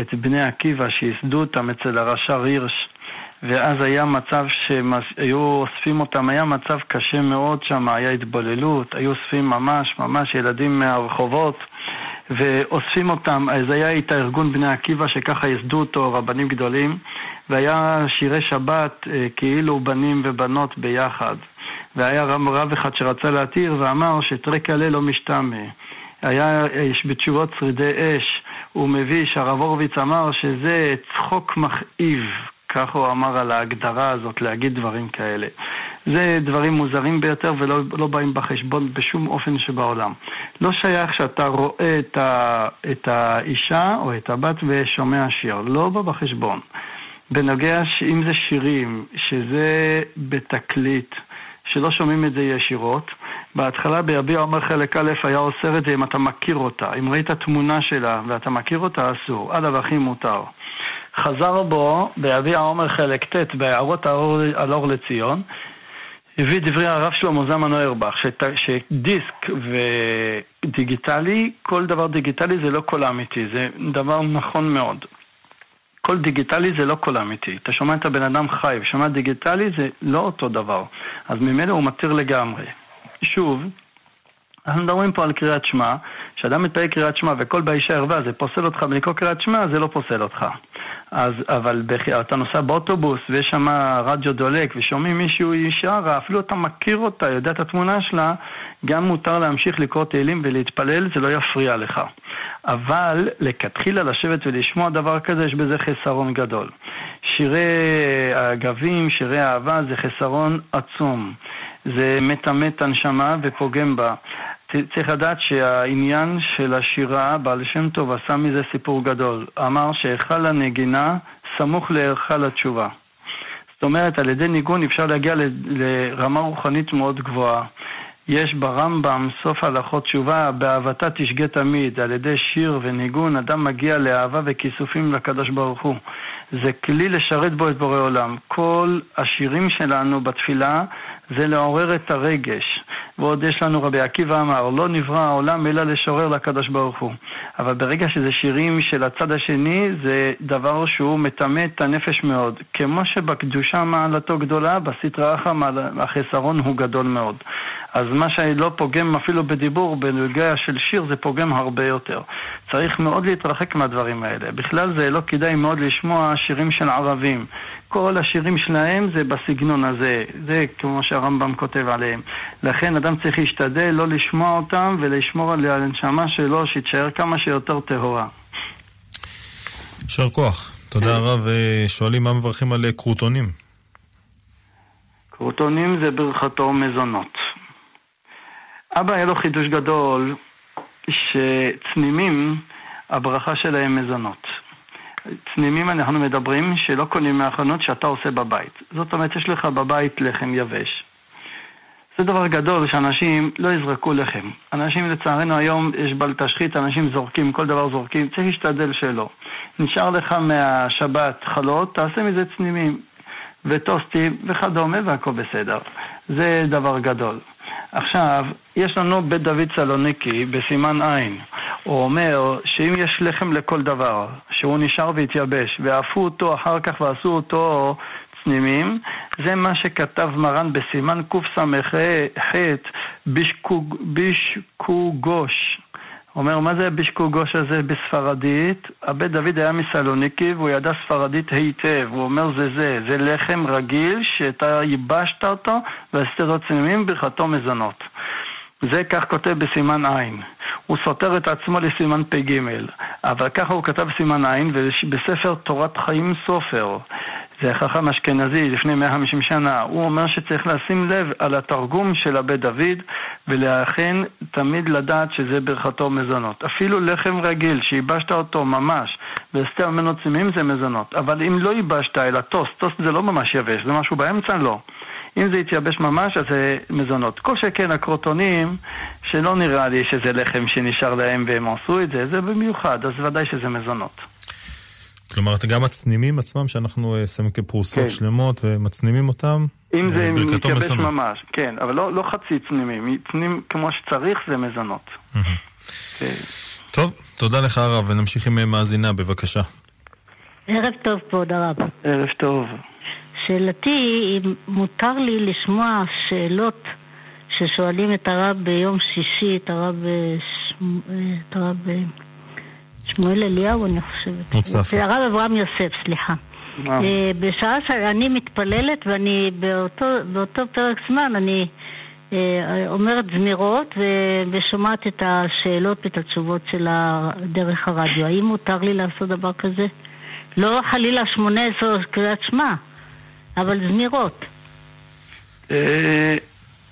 Speaker 3: את בני עקיבא שייסדו אותם אצל הרש"ר הירש, ואז היה מצב שהיו אוספים אותם, היה מצב קשה מאוד שם, היה התבוללות, היו אוספים ממש ממש ילדים מהרחובות ואוספים אותם, אז היה את הארגון בני עקיבא שככה ייסדו אותו, רבנים גדולים, והיה שירי שבת אה, כאילו בנים ובנות ביחד. והיה רב, אחד שרצה להתיר ואמר שטרק עלה לא משתמע. היה איש בתשובות שרידי אש, הוא מביא שהרב הורוביץ אמר שזה צחוק מכאיב, כך הוא אמר על ההגדרה הזאת, להגיד דברים כאלה. זה דברים מוזרים ביותר ולא לא באים בחשבון בשום אופן שבעולם. לא שייך שאתה רואה את, ה, את האישה או את הבת ושומע שיר, לא בא בחשבון. בנוגע אם זה שירים, שזה בתקליט, שלא שומעים את זה ישירות, בהתחלה ביביע עומר חלק א' היה אוסר את זה אם אתה מכיר אותה. אם ראית תמונה שלה ואתה מכיר אותה, אסור. עד הכי מותר. חזר בו ביביע עומר חלק ט' בהערות על אור לציון, הביא דברי הרב שלמה זמן אוירבך, שדיסק ודיגיטלי, כל דבר דיגיטלי זה לא קול אמיתי, זה דבר נכון מאוד. קול דיגיטלי זה לא קול אמיתי. אתה שומע את הבן אדם חי, ושומע דיגיטלי זה לא אותו דבר. אז ממילא הוא מתיר לגמרי. שוב, אנחנו מדברים פה על קריאת שמע, כשאדם מתפלל קריאת שמע וקול באישה ערווה זה פוסל אותך בלקרוא קריאת שמע, זה לא פוסל אותך. אז, אבל בח... אתה נוסע באוטובוס ויש שם רדיו דולק ושומעים מישהו שרה, אפילו אתה מכיר אותה, יודע את התמונה שלה, גם מותר להמשיך לקרוא תהילים ולהתפלל, זה לא יפריע לך. אבל לכתחילה לשבת ולשמוע דבר כזה, יש בזה חסרון גדול. שירי הגבים, שירי אהבה, זה חסרון עצום. זה מטמא את הנשמה ופוגם בה. צריך לדעת שהעניין של השירה, בעל שם טוב עשה מזה סיפור גדול. אמר שהיכל הנגינה סמוך להיכל התשובה. זאת אומרת, על ידי ניגון אפשר להגיע לרמה רוחנית מאוד גבוהה. יש ברמב"ם סוף הלכות תשובה, באהבתה תשגה תמיד, על ידי שיר וניגון אדם מגיע לאהבה וכיסופים לקדוש ברוך הוא. זה כלי לשרת בו את בורא עולם. כל השירים שלנו בתפילה זה לעורר את הרגש. ועוד יש לנו רבי עקיבא אמר, לא נברא העולם אלא לשורר לקדוש ברוך הוא. אבל ברגע שזה שירים של הצד השני, זה דבר שהוא מטמא את הנפש מאוד. כמו שבקדושה מעלתו גדולה, בסטרא אחא החסרון הוא גדול מאוד. אז מה שלא פוגם אפילו בדיבור, בנוגע של שיר, זה פוגם הרבה יותר. צריך מאוד להתרחק מהדברים האלה. בכלל זה לא כדאי מאוד לשמוע שירים של ערבים. כל השירים שלהם זה בסגנון הזה, זה כמו שהרמב"ם כותב עליהם. לכן אדם צריך להשתדל לא לשמוע אותם ולשמור על הנשמה שלו שתישאר כמה שיותר טהורה.
Speaker 2: יישר כוח. תודה רב. אה, שואלים מה מברכים על אה, קרוטונים.
Speaker 3: קרוטונים זה ברכתו מזונות. אבא היה לו חידוש גדול שצנימים, הברכה שלהם מזונות. צנימים אנחנו מדברים שלא קונים מהחנות שאתה עושה בבית. זאת אומרת, יש לך בבית לחם יבש. זה דבר גדול שאנשים לא יזרקו לחם. אנשים לצערנו היום יש בל תשחית, אנשים זורקים, כל דבר זורקים, צריך להשתדל שלא. נשאר לך מהשבת חלות, תעשה מזה צנימים וטוסטים וכדומה והכל בסדר. זה דבר גדול. עכשיו, יש לנו בית דוד סלוניקי בסימן עין. הוא אומר שאם יש לחם לכל דבר, שהוא נשאר והתייבש, ואפו אותו אחר כך ועשו אותו צנימים, זה מה שכתב מרן בסימן קס"ח בישקוגוש. אומר, מה זה הבישקוגוש הזה בספרדית? הבית דוד היה מסלוניקי והוא ידע ספרדית היטב. הוא אומר, זה זה, זה לחם רגיל שאתה ייבשת אותו ועשית לו צנימים ברכתו מזונות. זה כך כותב בסימן עין. הוא סותר את עצמו לסימן פ"ג, אבל ככה הוא כתב בסימן עין ובספר תורת חיים סופר. זה חכם אשכנזי לפני 150 שנה, הוא אומר שצריך לשים לב על התרגום של הבית דוד ולכן תמיד לדעת שזה ברכתו מזונות. אפילו לחם רגיל שייבשת אותו ממש ועשית ממנו צנימים זה מזונות, אבל אם לא ייבשת אלא טוסט, טוסט זה לא ממש יבש, זה משהו באמצע? לא. אם זה יתייבש ממש, אז זה מזונות. כל שכן הקרוטונים, שלא נראה לי שזה לחם שנשאר להם והם עשו את זה, זה במיוחד, אז ודאי שזה מזונות.
Speaker 2: כלומר, גם הצנימים עצמם, שאנחנו אה, שמים כפרוסות כן. שלמות ומצנימים אותם,
Speaker 3: אם זה אה, מתייבש ממש, כן, אבל לא, לא חצי צנימים, צנימים כמו שצריך זה מזונות.
Speaker 2: כן. טוב, תודה לך הרב, ונמשיך עם אה, מאזינה, בבקשה.
Speaker 7: ערב טוב, כבוד הרב.
Speaker 3: ערב טוב.
Speaker 7: שאלתי, אם מותר לי לשמוע שאלות ששואלים את הרב ביום שישי, את הרב, את הרב שמואל אליהו, אני חושבת.
Speaker 2: מוצפי.
Speaker 7: הרב אברהם יוסף, סליחה. אה, בשעה שאני מתפללת ואני באותו, באותו פרק זמן אני אה, אומרת זמירות ושומעת את השאלות ואת התשובות שלה דרך הרדיו. האם מותר לי לעשות דבר כזה? לא חלילה שמונה עשרה קריאת שמע, אבל זמירות.
Speaker 3: אה,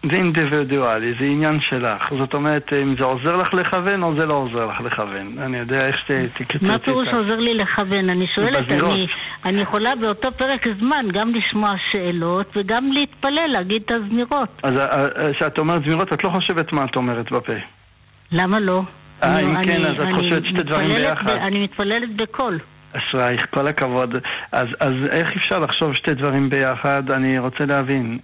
Speaker 3: זה אינדיבידואלי, זה עניין שלך. זאת אומרת, אם זה עוזר לך לכוון או זה לא עוזר לך לכוון. אני יודע איך
Speaker 7: שתקצצי מה פירוש עוזר לי לכוון? אני שואלת, אני, אני יכולה באותו פרק זמן גם לשמוע שאלות וגם להתפלל, להגיד את הזמירות.
Speaker 3: אז כשאת אומרת זמירות, את לא חושבת מה את אומרת בפה.
Speaker 7: למה לא?
Speaker 3: אה, אם כן, אז את חושבת שתי דברים ביחד.
Speaker 7: אני מתפללת בקול.
Speaker 3: אשרייך, כל הכבוד. אז, אז איך אפשר לחשוב שתי דברים ביחד? אני רוצה להבין.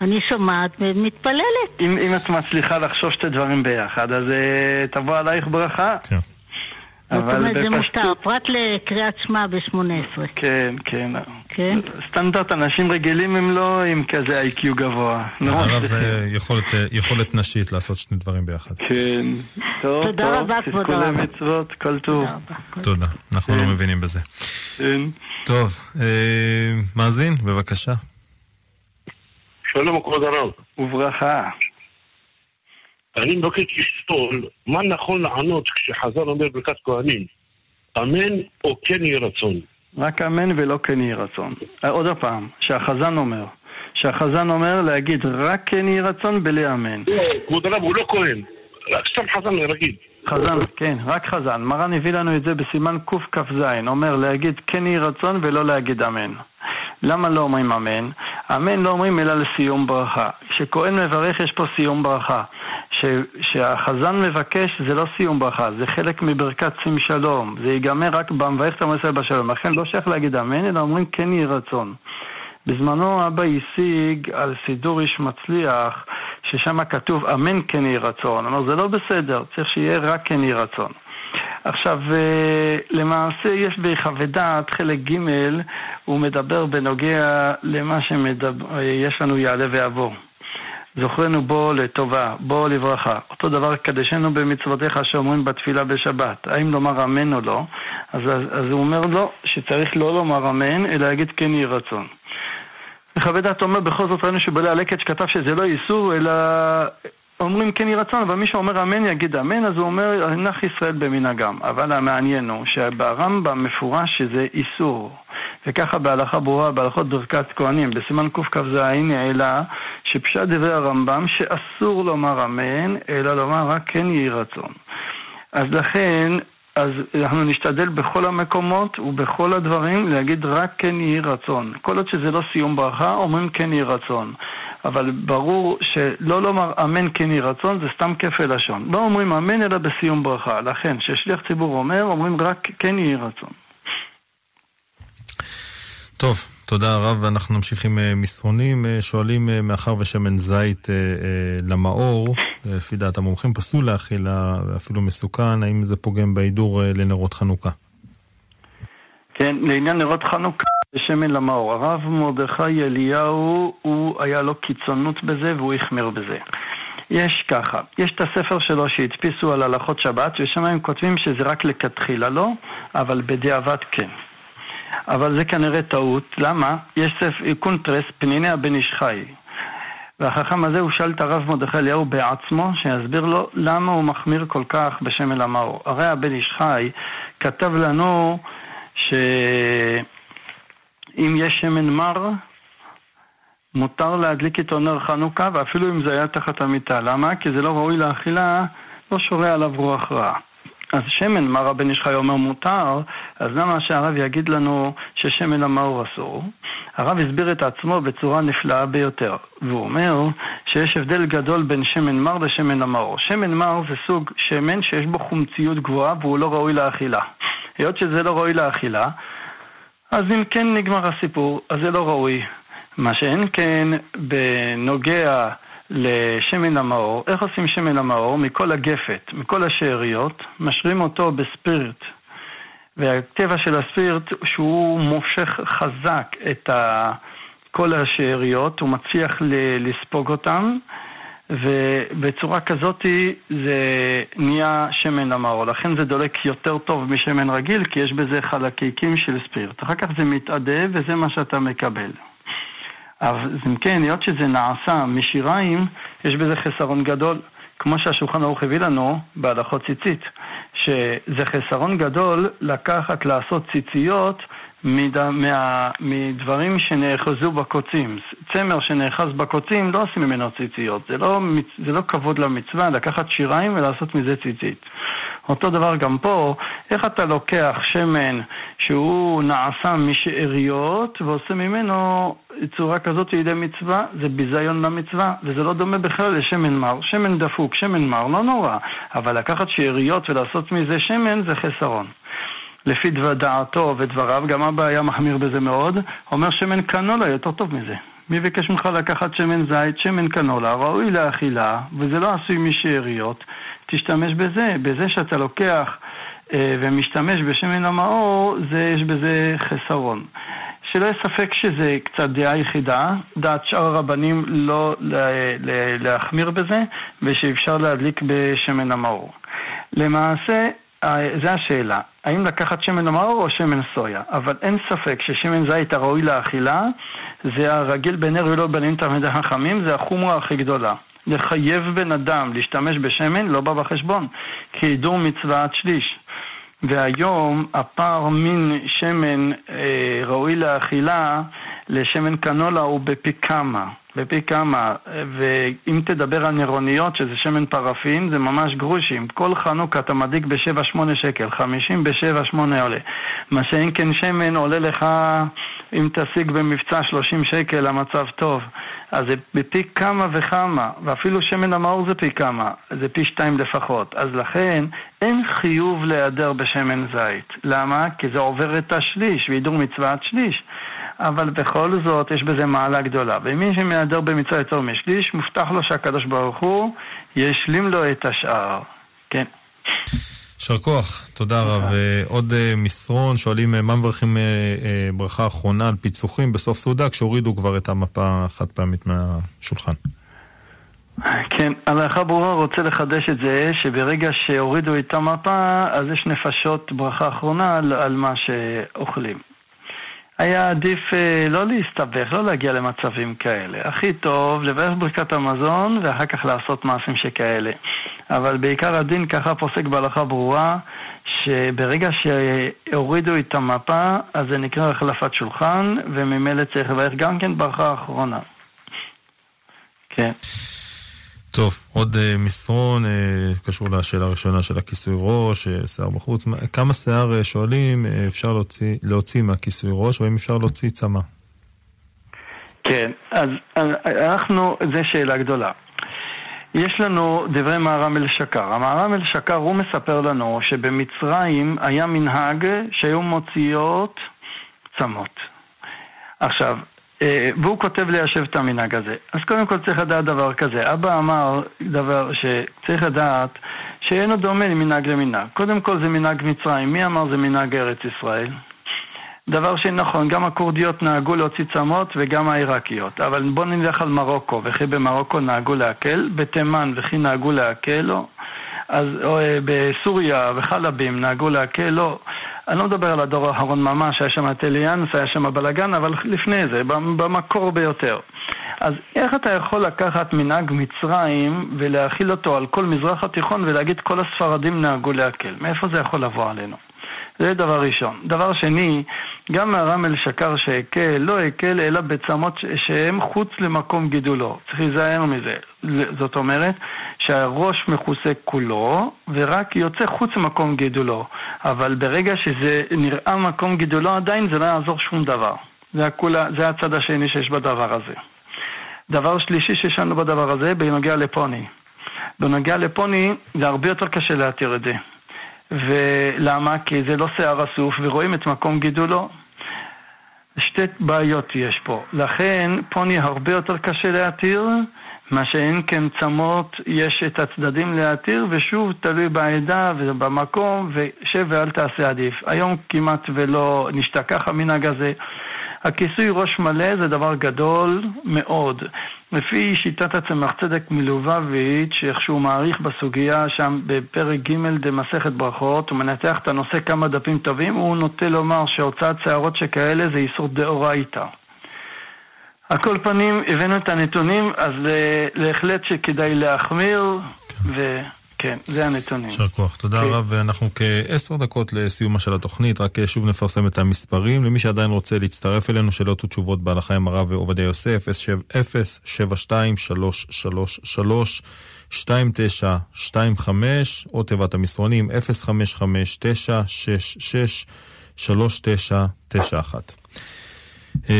Speaker 7: אני שומעת ומתפללת.
Speaker 3: אם, אם את מצליחה לחשוב שתי דברים ביחד, אז uh, תבוא עלייך ברכה.
Speaker 2: כן.
Speaker 7: אבל זאת אומרת, זה מותר, פרט לקריאת שמע ב-18.
Speaker 3: כן, כן.
Speaker 7: כן?
Speaker 3: סטנדרט, אנשים רגילים הם לא עם כזה איי-קיו גבוה.
Speaker 2: הרב זה יכולת, יכולת נשית לעשות שני דברים ביחד.
Speaker 3: כן. טוב,
Speaker 7: תודה רבה, כבוד הרב.
Speaker 3: כל טוב.
Speaker 2: תודה, אנחנו לא כן. מבינים בזה.
Speaker 3: כן.
Speaker 2: טוב, אה, מאזין, בבקשה.
Speaker 8: שלום כבוד הרב.
Speaker 3: וברכה.
Speaker 8: אני מבקש לשאול, מה נכון לענות כשחז"ל אומר ברכת כהנים? אמן או כן יהי רצון?
Speaker 3: רק אמן ולא כן יהי רצון. אה, עוד פעם, שהחזן אומר. שהחזן אומר להגיד רק כן יהי רצון בלי אמן.
Speaker 8: לא, כבוד הרב, הוא לא כהן. רק סתם חזן רגיל.
Speaker 3: חזן, כן, רק חזן. מרן הביא לנו את זה בסימן קכ"ז, אומר להגיד כן יהי רצון ולא להגיד אמן. למה לא אומרים אמן? אמן לא אומרים אלא לסיום ברכה. כשכהן מברך יש פה סיום ברכה. כשהחזן מבקש זה לא סיום ברכה, זה חלק מברכת שים שלום. זה ייגמר רק במברך את המסר בשלום. לכן לא שייך להגיד אמן, אלא אומרים כן יהי רצון. בזמנו אבא השיג על סידור איש מצליח, ששם כתוב אמן כן יהי רצון. אמר זה לא בסדר, צריך שיהיה רק כן יהי רצון. עכשיו, אה, למעשה יש בחווה דעת, חלק ג', הוא מדבר בנוגע למה שיש לנו יעלה ויעבור. זוכרנו בו לטובה, בו לברכה. אותו דבר קדשנו במצוותיך שאומרים בתפילה בשבת. האם לומר אמן או לא? אז, אז הוא אומר לא, שצריך לא לומר אמן, אלא להגיד כן יהי רצון. מחווה דעת אומר בכל זאת ראינו שבעלי הלקט שכתב שזה לא איסור, אלא אומרים כן יהי רצון, אבל מי שאומר אמן יגיד אמן, אז הוא אומר נח ישראל במנהגם. אבל המעניין הוא שברמב"ם מפורש שזה איסור. וככה בהלכה ברורה, בהלכות ברכת כהנים, בסימן קכ"ז נעלה שפשט דברי הרמב"ם שאסור לומר אמן, אלא לומר רק כן יהי רצון. אז לכן, אז אנחנו נשתדל בכל המקומות ובכל הדברים להגיד רק כן יהי רצון. כל עוד שזה לא סיום ברכה, אומרים כן יהי רצון. אבל ברור שלא לומר אמן כן יהי רצון זה סתם כפל לשון. לא אומרים אמן אלא בסיום ברכה. לכן, כששליח ציבור אומר, אומרים רק כן יהי רצון.
Speaker 2: טוב, תודה רב, ואנחנו נמשיך עם אה, מסרונים. אה, שואלים, אה, מאחר ושמן זית למאור, לפי דעת המומחים, פסול לאכילה, ואפילו מסוכן, האם זה פוגם בהידור לנרות חנוכה?
Speaker 3: כן, לעניין נרות חנוכה, שמן למאור. הרב מרדכי אליהו, הוא היה לו קיצונות בזה והוא החמיר בזה. יש ככה, יש את הספר שלו שהדפיסו על הלכות שבת, ושם הם כותבים שזה רק לכתחילה לא, אבל בדיעבד כן. אבל זה כנראה טעות. למה? יש ספר קונטרס, פניני הבן איש חי. והחכם הזה הוא שאל את הרב מרדכי אליהו בעצמו, שיסביר לו למה הוא מחמיר כל כך בשמן המאור. הרי הבן איש חי כתב לנו שאם יש שמן מר, מותר להדליק איתו נר חנוכה, ואפילו אם זה היה תחת המיטה. למה? כי זה לא ראוי לאכילה, לא שורה עליו רוח רעה. אז שמן, מה רבן איש חי אומר מותר, אז למה שהרב יגיד לנו ששמן המאור אסור? הרב הסביר את עצמו בצורה נפלאה ביותר, והוא אומר שיש הבדל גדול בין שמן מר לשמן המאור. שמן מר זה סוג שמן שיש בו חומציות גבוהה והוא לא ראוי לאכילה. היות שזה לא ראוי לאכילה, אז אם כן נגמר הסיפור, אז זה לא ראוי. מה שאין כן בנוגע לשמן המאור. איך עושים שמן המאור? מכל הגפת, מכל השאריות, משרים אותו בספירט. והטבע של הספירט, שהוא מושך חזק את כל השאריות, הוא מצליח לספוג אותן, ובצורה כזאת זה נהיה שמן המאור. לכן זה דולק יותר טוב משמן רגיל, כי יש בזה חלקיקים של ספירט. אחר כך זה מתאדה וזה מה שאתה מקבל. אז אם כן, היות שזה נעשה משיריים, יש בזה חסרון גדול. כמו שהשולחן ערוך הביא לנו בהלכות ציצית, שזה חסרון גדול לקחת, לעשות ציציות מד... מה... מדברים שנאחזו בקוצים. צמר שנאחז בקוצים, לא עושים ממנו ציציות. זה לא, זה לא כבוד למצווה לקחת שיריים ולעשות מזה ציצית. אותו דבר גם פה, איך אתה לוקח שמן שהוא נעשה משאריות ועושה ממנו צורה כזאת לידי מצווה, זה ביזיון למצווה, וזה לא דומה בכלל לשמן מר. שמן דפוק, שמן מר, לא נורא, אבל לקחת שאריות ולעשות מזה שמן זה חסרון. לפי דעתו ודבריו, גם אבא היה מחמיר בזה מאוד, אומר שמן קנולה יותר טוב מזה. מי ביקש ממך לקחת שמן זית, שמן קנולה, ראוי לאכילה, וזה לא עשוי משאריות, תשתמש בזה. בזה שאתה לוקח אה, ומשתמש בשמן המאור, זה, יש בזה חסרון. שלא יהיה ספק שזה קצת דעה יחידה, דעת שאר הרבנים לא להחמיר בזה, ושאפשר להדליק בשמן המאור. למעשה, אה, זו השאלה, האם לקחת שמן המאור או שמן סויה? אבל אין ספק ששמן זית הראוי לאכילה זה הרגיל בנר ולא בנים תלמידי חכמים, זה החומרה הכי גדולה. לחייב בן אדם להשתמש בשמן לא בא בחשבון, כי הידור מצווה עד שליש. והיום הפער מן שמן אה, ראוי לאכילה לשמן קנולה הוא בפי כמה. בפי כמה, ואם תדבר על נירוניות, שזה שמן פרפין, זה ממש גרושים. כל חנוכה אתה מדליק ב-7-8 שקל, 50 ב-7-8 עולה. מה שאין כן שמן עולה לך, אם תשיג במבצע 30 שקל, המצב טוב. אז זה בפי כמה וכמה, ואפילו שמן המאור זה פי כמה, זה פי שתיים לפחות. אז לכן אין חיוב להיעדר בשמן זית. למה? כי זה עובר את השליש, והידור מצוות שליש. אבל בכל זאת יש בזה מעלה גדולה. ומי שמהדר במצווה יותר משליש, מובטח לו שהקדוש ברוך הוא ישלים לו את השאר. כן.
Speaker 2: יישר כוח, תודה רב. אה, עוד אה, מסרון, שואלים אה, מה מברכים ברכה אחרונה על פיצוחים בסוף סעודה כשהורידו כבר את המפה החד פעמית מהשולחן.
Speaker 3: כן, הלכה ברורה רוצה לחדש את זה, שברגע שהורידו את המפה, אז יש נפשות ברכה אחרונה על, על מה שאוכלים. היה עדיף אה, לא להסתבך, לא להגיע למצבים כאלה. הכי טוב לברך ברכת המזון ואחר כך לעשות מעשים שכאלה. אבל בעיקר הדין ככה פוסק בהלכה ברורה, שברגע שהורידו את המפה, אז זה נקרא החלפת שולחן, וממילא צריך לברך גם כן ברכה אחרונה. כן.
Speaker 2: טוב, עוד uh, מסרון, uh, קשור לשאלה הראשונה של הכיסוי ראש, uh, שיער בחוץ. כמה שיער uh, שואלים uh, אפשר להוציא, להוציא מהכיסוי ראש, והאם אפשר להוציא צמא?
Speaker 3: כן, אז אנחנו, זו שאלה גדולה. יש לנו דברי מהר"ם אל שקר. המהר"ם אל שקר, הוא מספר לנו שבמצרים היה מנהג שהיו מוציאות צמות. עכשיו, והוא כותב ליישב את המנהג הזה. אז קודם כל צריך לדעת דבר כזה. אבא אמר דבר שצריך לדעת שאינו דומה ממנהג למנהג. קודם כל זה מנהג מצרים. מי אמר זה מנהג ארץ ישראל? דבר שנכון, גם הכורדיות נהגו להוציא צמות וגם העיראקיות. אבל בואו נלך על מרוקו, וכי במרוקו נהגו להקל, בתימן וכי נהגו להקל, לא. אז או, אה, בסוריה וחלבים נהגו להקל, לא. אני לא מדבר על הדור האחרון ממש, היה שם טליאנס, היה שם בלאגן, אבל לפני זה, במקור ביותר. אז איך אתה יכול לקחת מנהג מצרים ולהכיל אותו על כל מזרח התיכון ולהגיד כל הספרדים נהגו להקל? מאיפה זה יכול לבוא עלינו? זה דבר ראשון. דבר שני, גם מהרם אל שקר שהקל, לא הקל אלא בצמות שהם חוץ למקום גידולו. צריך להיזהר מזה. זאת אומרת שהראש מכוסה כולו ורק יוצא חוץ למקום גידולו. אבל ברגע שזה נראה מקום גידולו עדיין זה לא יעזור שום דבר. זה, הכולה, זה הצד השני שיש בדבר הזה. דבר שלישי שיש לנו בדבר הזה, בנוגע לפוני. בנוגע לפוני זה הרבה יותר קשה להתיר את זה. ולמה? כי זה לא שיער אסוף ורואים את מקום גידולו. שתי בעיות יש פה. לכן פוני הרבה יותר קשה להתיר, מה שאין כן צמות יש את הצדדים להתיר, ושוב תלוי בעדה ובמקום, ושב ואל תעשה עדיף. היום כמעט ולא נשתכח המנהג הזה. הכיסוי ראש מלא זה דבר גדול מאוד. לפי שיטת הצמח צדק מלובביץ', איך שהוא מעריך בסוגיה שם בפרק ג' דמסכת ברכות, הוא מנתח את הנושא כמה דפים טובים, הוא נוטה לומר שהוצאת שערות שכאלה זה איסור דאורייתא. על כל פנים, הבאנו את הנתונים, אז להחלט שכדאי להחמיר, ו... כן, זה הנתונים.
Speaker 2: יישר כוח, תודה כן. רב. ואנחנו כעשר דקות לסיומה של התוכנית, רק שוב נפרסם את המספרים. למי שעדיין רוצה להצטרף אלינו, שאלות ותשובות בהלכה עם הרב ועובדיה יוסף, 072-333-2925, או תיבת המסרונים 055-966-3991.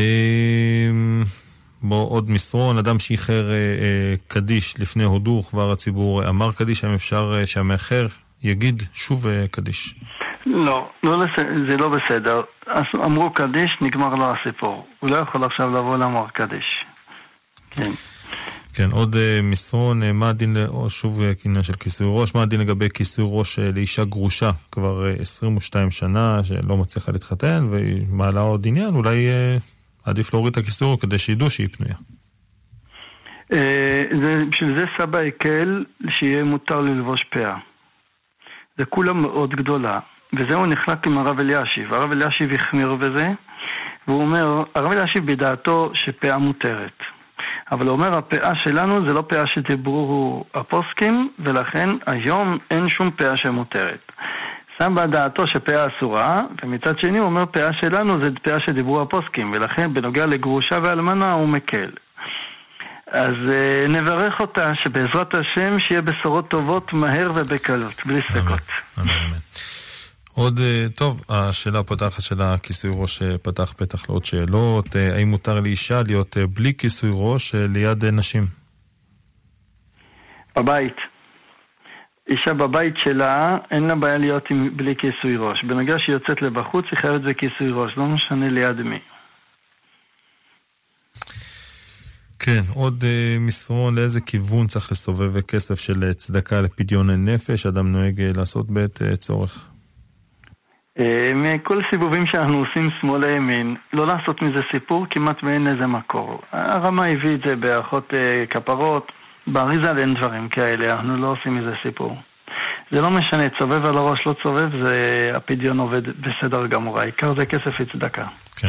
Speaker 2: בו עוד מסרון, אדם שאיחר אה, אה, קדיש לפני הודו, כבר הציבור אמר קדיש, האם אפשר אה, שהמאחר יגיד שוב אה, קדיש?
Speaker 3: לא, לא לס... זה לא בסדר. אמרו קדיש, נגמר לו הסיפור. הוא לא יכול עכשיו לבוא לאמר קדיש. כן.
Speaker 2: כן, עוד uh, מסרון, uh, מה הדין, שוב עניין של כיסוי ראש, מה הדין לגבי כיסוי ראש לאישה גרושה כבר uh, 22 שנה, שלא מצליחה להתחתן, והיא מעלה עוד עניין, אולי עדיף להוריד את הכיסור כדי שידעו שהיא פנויה.
Speaker 3: אה, בשביל זה סבא הקל שיהיה מותר ללבוש פאה. זה כולה מאוד גדולה, וזהו נחלק עם הרב אלישיב. הרב אלישיב החמיר בזה, והוא אומר, הרב אלישיב בדעתו שפאה מותרת. אבל הוא אומר, הפאה שלנו זה לא פאה שדיברו הפוסקים, ולכן היום אין שום פאה שמותרת. שם בדעתו שפאה אסורה, ומצד שני הוא אומר פאה שלנו זה פאה שדיברו הפוסקים, ולכן בנוגע לגרושה ואלמנה הוא מקל. אז uh, נברך אותה שבעזרת השם שיהיה בשורות טובות מהר ובקלות, בלי ספקות. אמן, אמן.
Speaker 2: עוד, uh, טוב, השאלה הפותחת של הכיסוי ראש פתח פתח לעוד שאלות. האם מותר לאישה להיות בלי כיסוי ראש ליד נשים?
Speaker 3: בבית. אישה בבית שלה, אין לה בעיה להיות עם, בלי כיסוי ראש. בנוגע שהיא יוצאת לבחוץ, היא חייבת בכיסוי ראש, לא משנה ליד מי.
Speaker 2: כן, עוד uh, מסרון, לאיזה כיוון צריך לסובב כסף של אה, צדקה לפדיון הנפש, אדם נוהג uh, לעשות בעת uh, צורך?
Speaker 3: Uh, מכל סיבובים שאנחנו עושים שמאל לימין, לא לעשות מזה סיפור, כמעט ואין לזה מקור. הרמה הביא את זה באחות uh, כפרות, באריזה אין דברים כאלה, אנחנו לא עושים מזה סיפור. זה לא משנה, צובב על הראש, לא צובב, זה הפדיון עובד בסדר גמור, העיקר זה כסף לצדקה.
Speaker 2: כן.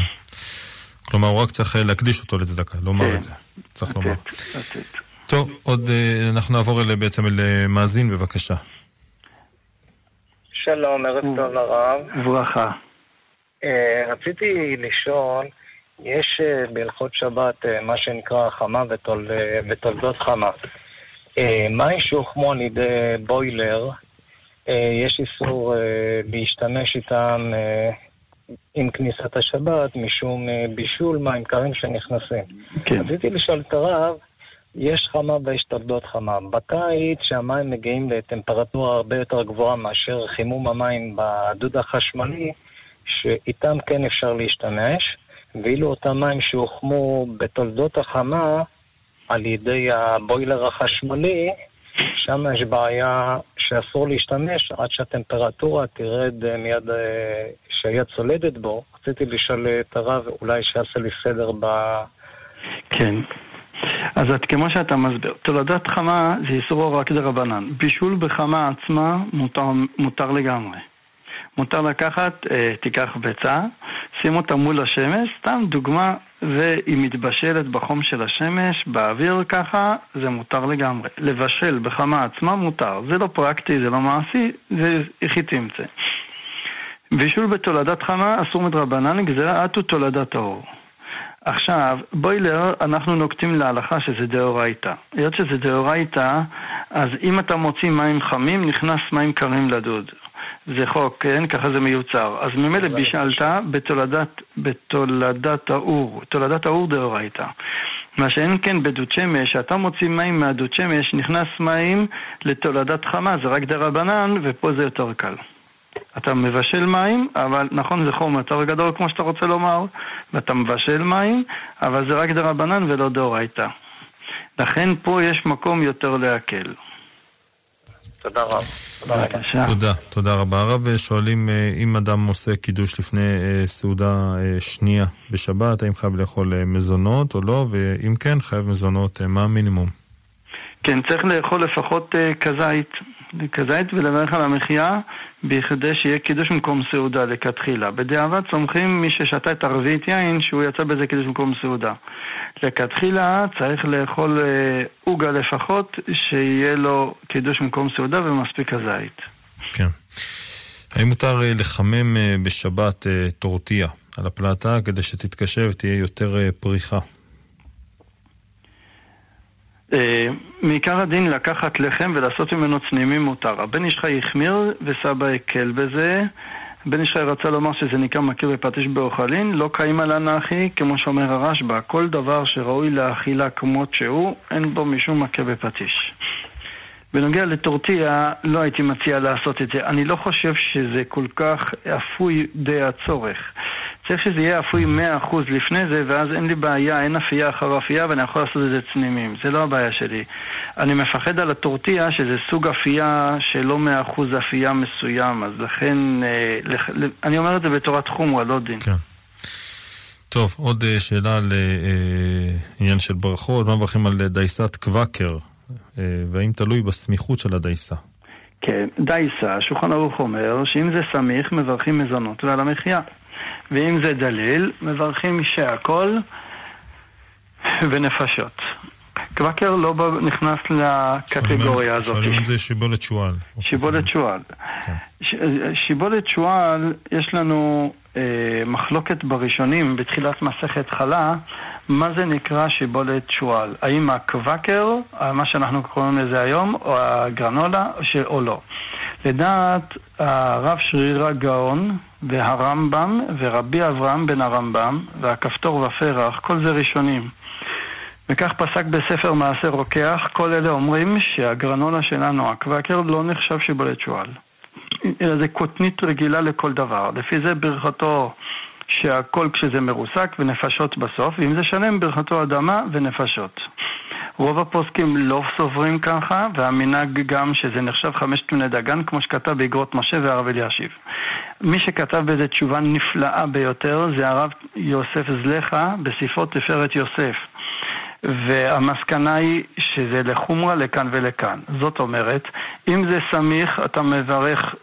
Speaker 2: כלומר, הוא רק צריך אה, להקדיש אותו לצדקה, לומר כן. את זה. צריך לומר. טוב, עוד אה, אנחנו נעבור אל, בעצם אל אה, מאזין, בבקשה.
Speaker 9: שלום, ערב טוב לרב.
Speaker 3: ברכה.
Speaker 9: רציתי לשאול, יש בהלכות שבת מה שנקרא חמה ותולדות חמה. מים שהוחמו על ידי בוילר, יש איסור להשתמש איתם עם כניסת השבת, משום אה, בישול מים קרים שנכנסים. כן. רציתי לשאול את הרב, יש חמה ויש תולדות חמה. בקיץ, שהמים מגיעים לטמפרטורה הרבה יותר גבוהה מאשר חימום המים בדוד החשמלי, שאיתם כן אפשר להשתמש, ואילו אותם מים שהוחמו בתולדות החמה על ידי הבוילר החשמלי, שם יש בעיה שאסור להשתמש עד שהטמפרטורה תרד אה, מיד אה, שהיד צולדת בו. רציתי לשאול את הרב, אולי שיעשה לי סדר ב...
Speaker 3: כן. אז את, כמו שאתה מסביר, תולדת חמה זה איסור רק דרבנן. בישול בחמה עצמה מותר, מותר לגמרי. מותר לקחת, אה, תיקח ביצה, שים אותה מול השמש, סתם דוגמה, והיא מתבשלת בחום של השמש, באוויר ככה, זה מותר לגמרי. לבשל בחמה עצמה מותר. זה לא פרקטי, זה לא מעשי, זה הכי תמצא. בישול בתולדת חמה אסור מדרבנן, גזירה אטו תולדת האור. עכשיו, בוילר, אנחנו נוקטים להלכה שזה דאורייתא. היות שזה דאורייתא, אז אם אתה מוציא מים חמים, נכנס מים קרים לדוד. זה חוק, כן? ככה זה מיוצר. אז ממילא בישלת בתולדת, בתולדת האור, תולדת האור דאורייתא. מה שאין כן בדוד שמש, כשאתה מוציא מים מהדוד שמש, נכנס מים לתולדת חמה, זה רק דרבנן, ופה זה יותר קל. אתה מבשל מים, אבל נכון זה חום יותר גדול כמו שאתה רוצה לומר, ואתה מבשל מים, אבל זה רק דרבנן ולא דאורייתא. לכן פה יש מקום יותר להקל.
Speaker 9: תודה רב.
Speaker 2: תודה, תודה רבה. הרב שואלים אה, אם אדם עושה קידוש לפני אה, סעודה אה, שנייה בשבת, האם חייב לאכול מזונות או לא, ואם כן, חייב מזונות, מה המינימום?
Speaker 3: כן, צריך לאכול לפחות כזית. כזית ולברך על המחיה בכדי שיהיה קידוש במקום סעודה לכתחילה. בדיעבד סומכים מי ששתה את ערבית יין שהוא יצא בזה קידוש במקום סעודה. לכתחילה צריך לאכול אה, עוגה לפחות שיהיה לו קידוש במקום סעודה ומספיק הזית.
Speaker 2: כן. האם מותר אה, לחמם אה, בשבת טורטיה על הפלטה כדי שתתקשר ותהיה יותר פריחה?
Speaker 3: אה, מעיקר הדין לקחת לחם ולעשות ממנו צנימים מותר. הבן איש חי החמיר וסבא הקל בזה. בן איש חי רצה לומר שזה נקרא מכיר בפטיש באוכלין, לא קיים על הנחי, כמו שאומר הרשב"א, כל דבר שראוי לאכילה כמות שהוא, אין בו משום מכה בפטיש. בנוגע לטורטיה, לא הייתי מציע לעשות את זה. אני לא חושב שזה כל כך אפוי די הצורך. צריך שזה יהיה אפוי 100% לפני זה, ואז אין לי בעיה, אין אפייה אחר אפייה, ואני יכול לעשות את זה צנימים. זה לא הבעיה שלי. אני מפחד על הטורטיה, שזה סוג אפייה שלא 100% אפייה מסוים, אז לכן, אה, לח, אני אומר את זה בתורת חומרה, לא דין.
Speaker 2: כן. טוב, עוד אה, שאלה על אה, עניין של ברכות. מה מברכים על דייסת קוואקר? והאם תלוי בסמיכות של הדייסה?
Speaker 3: כן, דייסה, שולחן ערוך אומר שאם זה סמיך, מברכים מזונות ועל המחיה. ואם זה דליל, מברכים שהכל ונפשות. קוואקר לא נכנס לקטגוריה הזאת.
Speaker 2: שואלים את זה שיבולת שועל.
Speaker 3: שיבולת שועל. כן. שיבולת שועל, יש לנו אה, מחלוקת בראשונים, בתחילת מסכת חלה, מה זה נקרא שיבולת שועל? האם הקוואקר, מה שאנחנו קוראים לזה היום, או הגרנולה, או לא? לדעת הרב שרירה גאון והרמב"ם ורבי אברהם בן הרמב"ם והכפתור ופרח, כל זה ראשונים. וכך פסק בספר מעשה רוקח, כל אלה אומרים שהגרנולה שלנו, הקוואקר, לא נחשב שיבולת שועל. אלא זה קוטנית רגילה לכל דבר. לפי זה ברכתו שהכל כשזה מרוסק ונפשות בסוף, ואם זה שלם ברכתו אדמה ונפשות. רוב הפוסקים לא סוברים ככה, והמנהג גם שזה נחשב חמשת בני דגן, כמו שכתב באגרות משה והרב אלישיב. מי שכתב בזה תשובה נפלאה ביותר זה הרב יוסף זלחה בספרו תפארת יוסף. והמסקנה היא שזה לחומרה לכאן ולכאן. זאת אומרת, אם זה סמיך, אתה מברך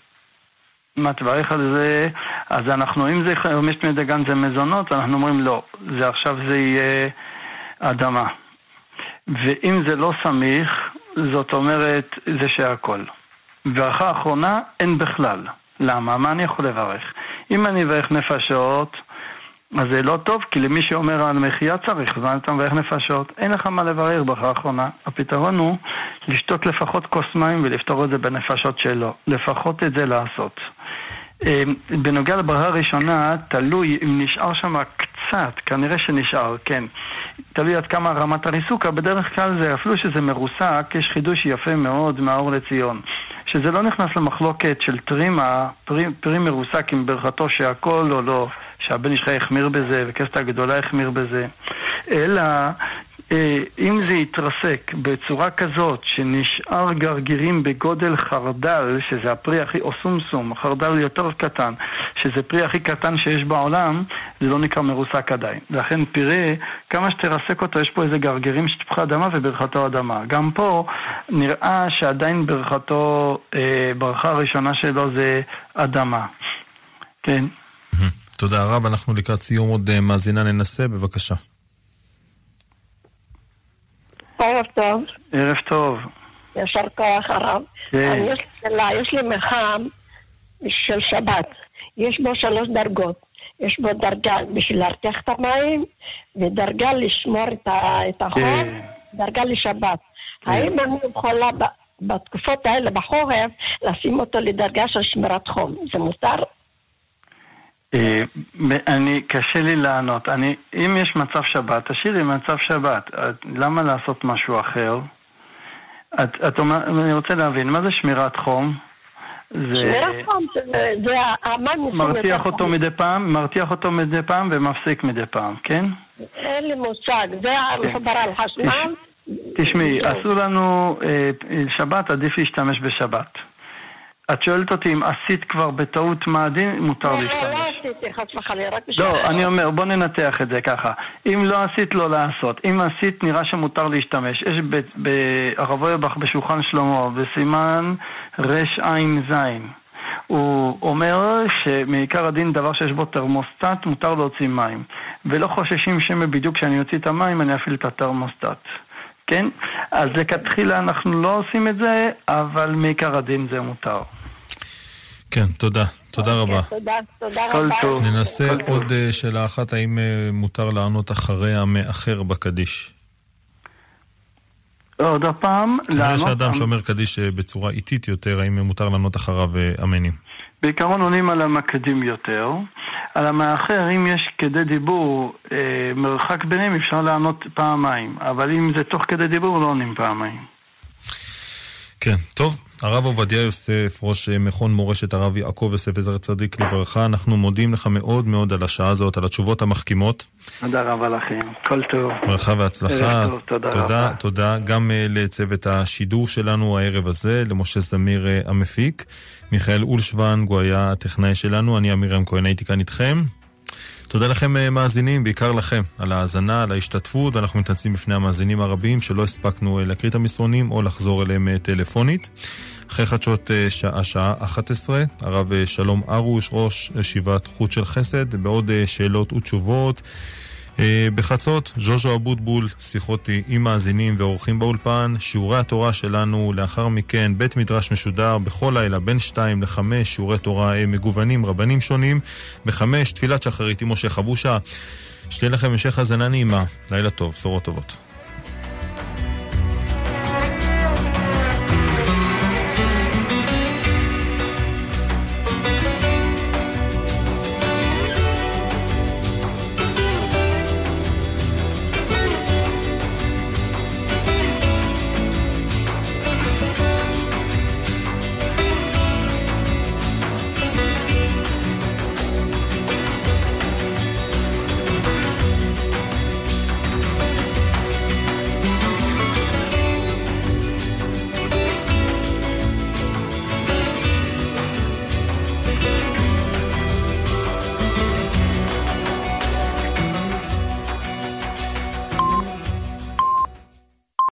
Speaker 3: מה תברך על זה, אז אנחנו, אם זה בני דגן זה מזונות, אנחנו אומרים לא, זה עכשיו זה יהיה אדמה. ואם זה לא סמיך, זאת אומרת, זה שהכל. ברכה אחרונה, אין בכלל. למה? מה אני יכול לברך? אם אני אברך נפשות, אז זה לא טוב, כי למי שאומר על מחיה צריך, אז אתה מברך נפשות. אין לך מה לברר ברכה אחרונה. הפתרון הוא לשתות לפחות כוס מים ולפתור את זה בנפשות שלו. לפחות את זה לעשות. אמ, בנוגע לברכה הראשונה, תלוי אם נשאר שם קצת, כנראה שנשאר, כן. תלוי עד כמה רמת הריסוק, אבל בדרך כלל זה, אפילו שזה מרוסק, יש חידוש יפה מאוד מהאור לציון. שזה לא נכנס למחלוקת של טרימה, פרי, פרי מרוסק עם ברכתו שהכל או לא, שהבן אישך החמיר בזה וכסת הגדולה החמיר בזה, אלא אה, אם זה יתרסק בצורה כזאת שנשאר גרגירים בגודל חרדל, שזה הפרי הכי, או סומסום, חרדל יותר קטן, שזה פרי הכי קטן שיש בעולם, זה לא נקרא מרוסק עדיין. לכן פירה, כמה שתרסק אותו, יש פה איזה גרגירים שטפחי אדמה וברכתו אדמה. גם פה נראה שעדיין ברכתו, אה, ברכה הראשונה שלו זה אדמה. כן.
Speaker 2: תודה רב, אנחנו לקראת סיום עוד אה, מאזינה ננסה, בבקשה.
Speaker 10: ערב טוב.
Speaker 3: ערב טוב.
Speaker 10: ישר כוח הרב.
Speaker 3: כן.
Speaker 10: יש, לה, יש לי מחם של שבת. יש בו שלוש דרגות. יש בו דרגה בשביל להרתיח את המים, ודרגה לשמור את, החום,
Speaker 3: כן.
Speaker 10: דרגה לשבת. האם אני יכולה בתקופות האלה בחורף לשים אותו לדרגה של שמירת חום? זה מותר?
Speaker 3: אה, אני, קשה לי לענות. אני, אם יש מצב שבת, תשאירי מצב שבת. את- למה לעשות משהו אחר? את, את אומר, אני רוצה להבין, מה זה שמירת חום? זה
Speaker 10: שמירת חום זה, נושאים
Speaker 3: מרתיח אותו. מדי פעם, מרתיח אותו מדי פעם ומפסיק מדי פעם, כן?
Speaker 10: אין לי מושג, זה מחובר על חשמל.
Speaker 3: תשמעי. אסור לנו, אה, שבת עדיף להשתמש בשבת. את שואלת אותי אם עשית כבר בטעות מאדים, מותר
Speaker 10: לא, לא
Speaker 3: להשתמש.
Speaker 10: עשיתי חס וחלילה, רק בשביל...
Speaker 3: לא, אני אומר, בוא ננתח את זה ככה. אם לא עשית, לא לעשות. אם עשית, נראה שמותר להשתמש. יש ב- ברב אוירבך בשולחן שלמה, בסימן רע"ז. הוא אומר שמעיקר הדין דבר שיש בו תרמוסטט, מותר להוציא מים. ולא חוששים שמא בדיוק כשאני אוציא את המים אני אפעיל את התרמוסטט. כן? אז לכתחילה אנחנו לא עושים את זה, אבל מעיקר הדין זה מותר.
Speaker 2: כן, תודה. תודה רבה.
Speaker 10: תודה, תודה רבה.
Speaker 2: ננסה. עוד אה, שאלה אחת, האם אה, מותר לענות אחרי המאחר בקדיש?
Speaker 3: עוד הפעם,
Speaker 2: כנראה
Speaker 3: לענות-
Speaker 2: שאדם שאומר קדיש אה, בצורה איטית יותר, האם מותר לענות אחריו אמנים?
Speaker 3: בעיקרון עונים על המקדים יותר. על המאחר, אם יש כדי דיבור, אה, מרחק ביניהם, אפשר לענות פעמיים. אבל אם זה תוך כדי דיבור, לא עונים פעמיים.
Speaker 2: כן, טוב. הרב עובדיה יוסף, ראש אה, מכון מורשת הרב יעקב יוסף עזר צדיק לברכה, אנחנו מודים לך מאוד מאוד על השעה הזאת, על התשובות המחכימות.
Speaker 3: תודה רבה לכם. כל טוב.
Speaker 2: ברכה והצלחה.
Speaker 3: טוב, תודה
Speaker 2: תודה,
Speaker 3: רבה.
Speaker 2: תודה גם אה, לצוות השידור שלנו הערב הזה, למשה זמיר אה, המפיק, מיכאל אולשוונג, הוא היה הטכנאי שלנו, אני אמירם כהן, הייתי כאן איתכם. תודה לכם אה, מאזינים, בעיקר לכם, על ההאזנה, על ההשתתפות, ואנחנו מתנצלים בפני המאזינים הרבים שלא הספקנו אה, להקריא את המסרונים או לחזור אליהם אה, טלפונית. אחרי חדשות שעה, שעה 11, הרב שלום ארוש, ראש ישיבת חוט של חסד, בעוד שאלות ותשובות. אה, בחצות, ז'וז'ו אבוטבול, שיחות עם מאזינים ואורחים באולפן, שיעורי התורה שלנו, לאחר מכן בית מדרש משודר בכל לילה בין 2 ל-5, שיעורי תורה אה, מגוונים, רבנים שונים, בחמש, תפילת שחרית עם משה חבושה. שתהיה לכם המשך האזנה נעימה, לילה טוב, בשורות טובות.